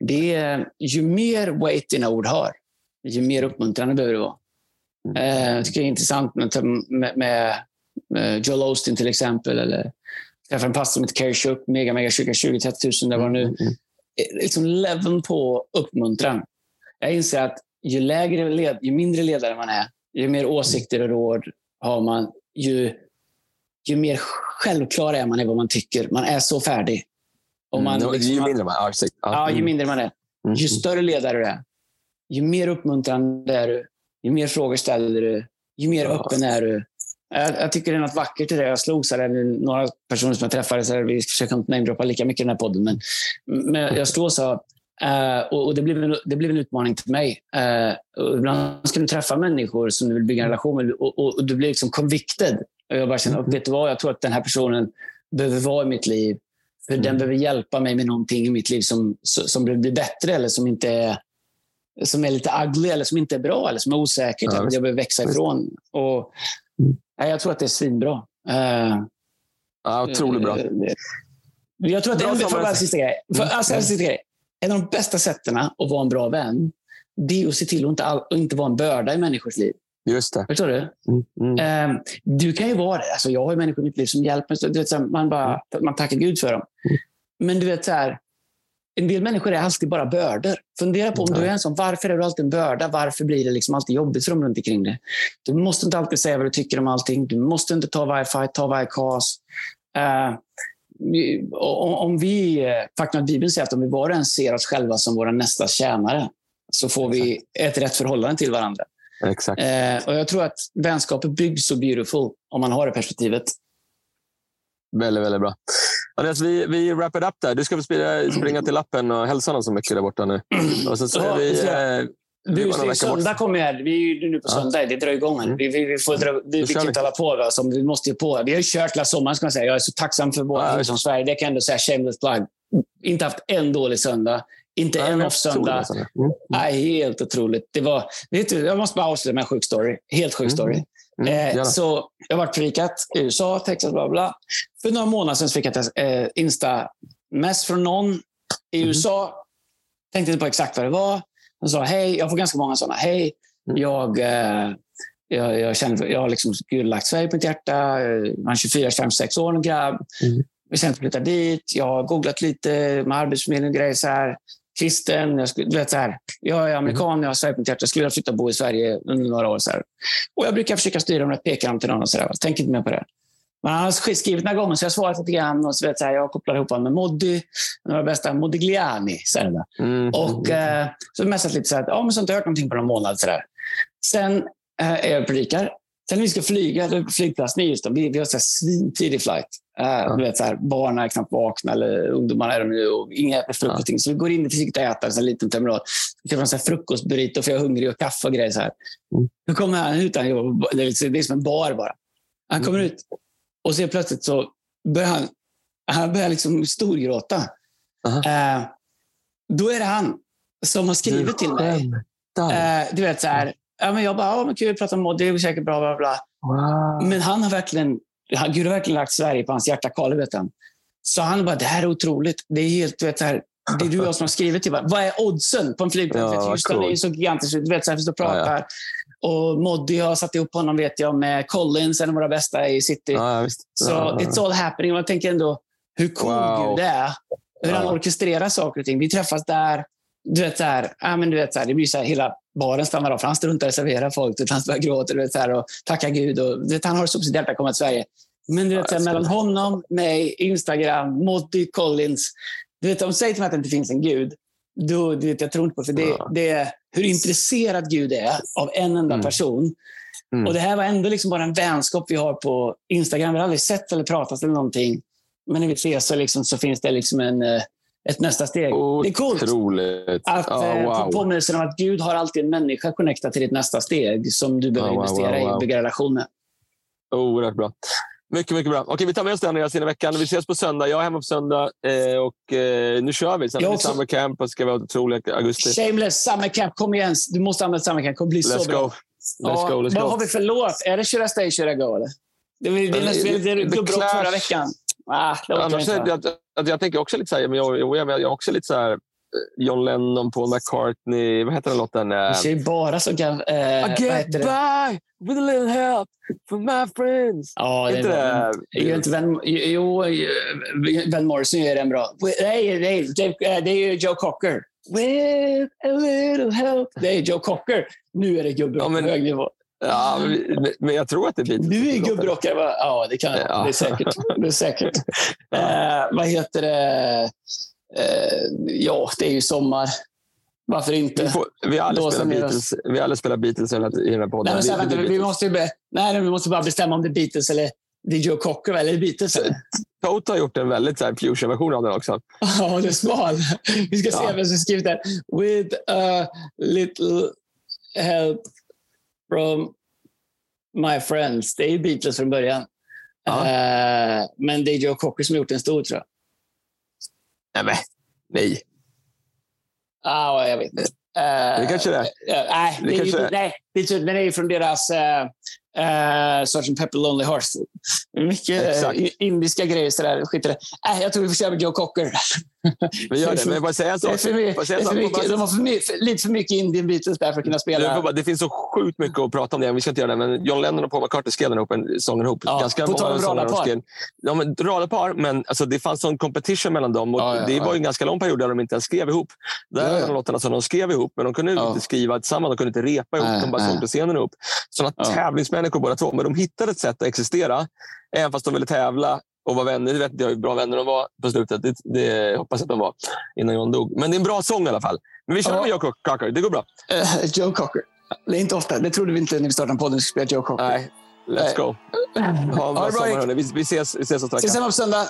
Det är, ju mer weight dina ord har, ju mer uppmuntrande behöver det vara. Mm. Eh, jag tycker det är intressant med, med, med Joel Osteen till exempel. Eller träffade en pastor som heter Kerry Shook, mega, mega kyrka, 20-30 000 där var nu. Mm. mm. Eh, liksom leveln på uppmuntran. Jag inser att ju, lägre led, ju mindre ledare man är, ju mer åsikter och råd har man, ju ju mer självklar är man i vad man tycker. Man är så färdig. Och man, mm, liksom, ju mindre man. Ja, ju mindre man är. Mm. Ju större ledare du är, ju mer uppmuntrande är du. Ju mer frågor ställer du. Ju mer ja. öppen är du. Jag, jag, tycker det är något vackert i det. Jag slogs av några personer som jag träffade. Så vi försöker inte namedroppa lika mycket i den här podden. Men, men jag slogs av Uh, och, och det, blev en, det blev en utmaning till mig. Uh, ibland ska du träffa människor som du vill bygga en relation med och, och, och du blir liksom convicted och jag bara känner, mm. vet du vad, jag tror att den här personen behöver vara i mitt liv. För mm. den behöver hjälpa mig med någonting i mitt liv som, som blir bättre eller som inte är, som är lite ugly eller som inte är bra eller som är osäkert. Ja, jag behöver växa ifrån. Och, mm. ja, jag tror att det är svinbra. Uh, ja, otroligt bra. Jag tror att bra det är en, sista grej. För, mm. alltså, sista grej. En av de bästa sätten att vara en bra vän, det är att se till att inte, all, att inte vara en börda i människors liv. Just det. Förstår du? Mm, mm. Um, du kan ju vara det. Alltså, jag har ju människor i mitt liv som hjälper mig. Du vet, så här, man, bara, mm. man tackar Gud för dem. Mm. Men du vet, så här, en del människor är alltid bara bördor. Fundera på om du är en sån. Varför är du alltid en börda? Varför blir det liksom alltid jobbigt för dem runt omkring dig? Du måste inte alltid säga vad du tycker om allting. Du måste inte ta varje fight, ta varje kas. Uh, om vi, faktum att Bibeln säger att om vi var och en ser oss själva som våra nästa tjänare, så får vi ett rätt förhållande till varandra. Exakt. Eh, och jag tror att vänskapet byggs så beautiful om man har det perspektivet. Väldigt, väldigt bra. Andreas, vi, vi wrap it up där. Du ska väl springa, [clears throat] till lappen och hälsa någon så mycket där borta nu. [clears throat] Och så, så ja, vi, det söndag kommer här. Vi är nu på söndag. Det drar igång. Mm. Vi, vi, vi, får dra, vi, vi kan inte hålla på. Alltså. Vi måste ju på. Vi har ju kört hela sommaren. Ska man säga. Jag är så tacksam för våra ja, som Sverige. Det kan jag ändå säga. Shameless plug. Inte haft en dålig söndag. Inte Nej, en off-söndag. Mm. Mm. helt otroligt. Det var, vet du, jag måste bara avsluta med en sjuk story. Helt sjuk mm. story. Mm. Eh, så jag har varit predikat i USA, Texas, bla bla. För några månader sedan fick jag ett eh, Insta-mess från någon i mm. USA. Tänkte inte på exakt vad det var. Han sa hej. Jag får ganska många sådana. Hej, mm. jag, eh, jag, jag, känner, jag har liksom Gud lagt Sverige på mitt hjärta. Jag är 24, 26 år, en grabb. Mm. Känner att flytta dit. Jag har googlat lite med arbetsförmedling och grejer. Så här kristen. Jag, skulle, du vet, så här, jag är amerikan, jag har Sverige på mitt hjärta. Jag skulle vilja flytta och bo i Sverige under några år. Så här. Och jag brukar försöka styra dem peka dem till någon. Och så där. Tänker inte mer på det. Men han har skrivit några gånger, så jag har svarat lite grann. Och så vet, här, jag kopplar ihop honom med Moddy, några bästa Modigliani. Så mm. Och eh, så messat lite så här, ja, men så har inte hört någonting på någon månad. Så där. Sen eh, är jag predikar. Sen när vi ska flyga, på flygplatsen i Houston, vi, vi har svintidig flight. Uh, ja. du vet, så här, barnen är knappt vakna, eller ungdomarna är de nu, och inga äter frukost. Ja. Så vi går in och försöker äta en liten terminal. Vi köper en frukostburrito för jag är hungrig och kaffe och grejer. Så här. Mm. Då kommer han ut, han, det är som en bar bara. Han kommer mm. ut och så plötsligt så börjar han, han börjar liksom storgråta. Uh, då är det han som har skrivit till mig. Uh, du vet, så här, ja, men jag bara, ja, men kul, prata om det är säkert bra, bla, bla. Wow. Men han har verkligen Gud har verkligen lagt Sverige på hans hjärta. Karl, vet han. Så han bara, det här är otroligt. Det är helt, vet, här, det är du och jag som har skrivit till Vad är oddsen på en flygplats? Ja, Just cool. är så gigantiskt. Du vet, så här, vi står och pratar. Ja, ja. Och Moddy har satt ihop honom vet jag, med Collins, en av våra bästa i city. Ja, så it's all happening. Och jag tänker ändå hur cool wow. Gud är. Hur han orkestrerar saker och ting. Vi träffas där. Du vet, så här, ja, men du vet, så här, det blir så här, hela baren stannar av. Han struntar i att servera folk. Han börjar gråta du vet, så här, och tackar Gud. Och, vet, han har så på sitt hjärta att komma till Sverige. Men du vet, ja, mellan honom, mig, Instagram, Motti, Collins. Du vet, de säger till mig att det inte finns en gud. Då, du vet, jag tror inte på för det. Ja. det är hur intresserad Gud är av en enda mm. person. Mm. Och Det här var ändå liksom bara en vänskap vi har på Instagram. Vi har aldrig sett eller pratat eller någonting. Men när vi ses så, liksom, så finns det liksom en, eh, ett nästa steg. Otroligt. Det är coolt. Att, oh, wow. Påminnelsen om att Gud har alltid en människa connectad till ditt nästa steg som du behöver oh, wow, investera wow, i och bygga relation med. Oerhört bra. Mycket, mycket bra. Okej, vi tar med oss den Andreas i veckan. Vi ses på söndag. Jag är hemma på söndag eh, och eh, nu kör vi. Sen har vi Summer Camp och ska vara otroligt augusti. Shameless Summer Camp. Kom igen. Du måste använda Summer Camp. Det kommer bli let's så bra. Go. Let's ja, go. Let's vad go. har vi för låt? Är det Should I Stay, Should I Go? Eller? Det, det, det, det, det, det, det förra veckan. Ah, Annars, jag, jag, jag, tänker också lite så här, men jag, jag, jag, jag också lite så här, John Lennon, Paul McCartney. Vad heter den låten? Du säger bara så gammal... Eh, I get by with a little help from my friends. Ja, det är. Det, inte Van, jo, Van Morrison gör den bra. Nej, nej det är ju Joe Cocker. With a little help. Det är Joe Cocker. Nu är det gubbrock ja, på hög nivå. Ja, men jag tror att det blir Du är gubbrockare? Ja, det kan ja. Det är säkert. Det är säkert. [laughs] eh, vad heter det? Eh, ja, det är ju sommar. Varför inte? Vi, får, vi har aldrig spelat Beatles, vi har aldrig spelat Beatles i den här podden. Nej, men, vi, vi, vi, måste be, nej, vi måste bara bestämma om det är Beatles eller det är Joe Cocker eller Beatles. Toto har gjort en väldigt fusion-version av den också. Ja, det är smal. Vi ska se ja. vem som skrivit den. With a little help from my friends. Det är Beatles från början. Ja. Uh, men det är Joe Cocker som har gjort den stor, tror jag. Nej, men, nej. Ah, jag vet inte. Uh, det kanske det är. Uh, nej, det, det kanske är. nej, den är ju från deras uh, Uh, Sgt. Pepper Lonely Hearts. Mycket uh, indiska grejer. Sådär. Skit det. Uh, jag tror vi får köra med Joe Cocker. [laughs] Vi gör det, men bara säga en sak. De har för mycket, lite för mycket Indian Beatles där för att kunna spela. Bara, det finns så sjukt mycket att prata om det. Vi ska inte göra det, men John Lennon och Paul McCartney skrev den ihop, en sången ihop. Ja, Ganska på tal om radarpar. Ja, men radarpar, men alltså, det fanns en competition mellan dem. Och ja, ja, det var en ganska lång period där de inte ens skrev ihop. Det här ja, var låtarna som de skrev ihop, men de kunde inte skriva tillsammans. De kunde inte repa ihop. De bara stod på scenen ihop. Sådana tävlingsmänniskor båda två. Men de hittade ett sätt att existera, även fast de ville tävla och vara vänner. Det vet jag hur bra vänner de var på slutet. Det, det hoppas jag att de var innan John dog. Men det är en bra sång i alla fall. Men vi kör ja. med Joe Cocker. Det går bra. Uh, Joe Cocker. Det är inte ofta. Det trodde vi inte när vi startade podden. Vi skulle spela Joe Cocker. Nej, let's go. Ha en bra sommar, hörni. Vi, vi ses, vi ses om Ses hemma på söndag.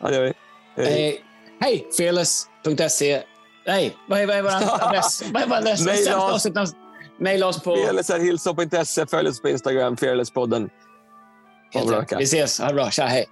Ja, det gör vi. Hej. Eh, hej! Fearless.se. Nej, vad är, vad är vår [laughs] adress? vad är vår adress? Maila oss på... Fearless.se. Följ oss på Instagram, Fearlesspodden. Vi ses. Ha det bra. Tja, hej.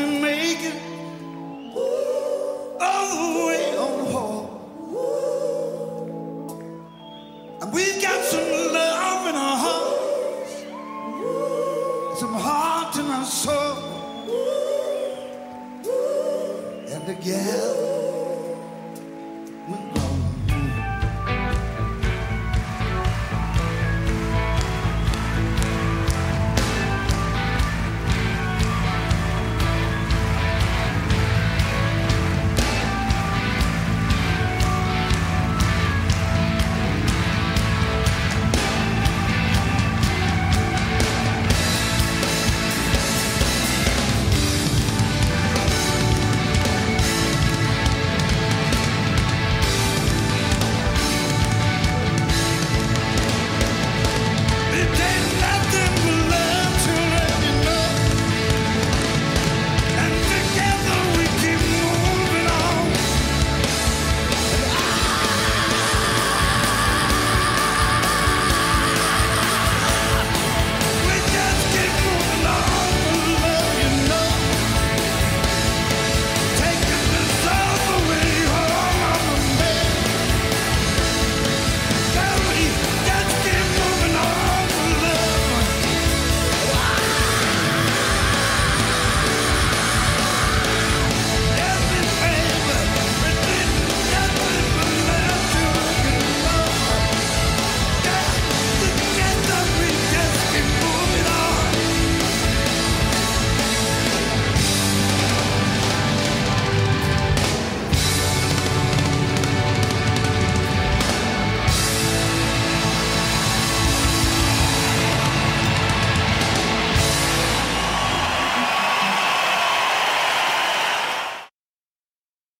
Me make it all the way on home. And we've got some love in our hearts, some heart in our soul, and together.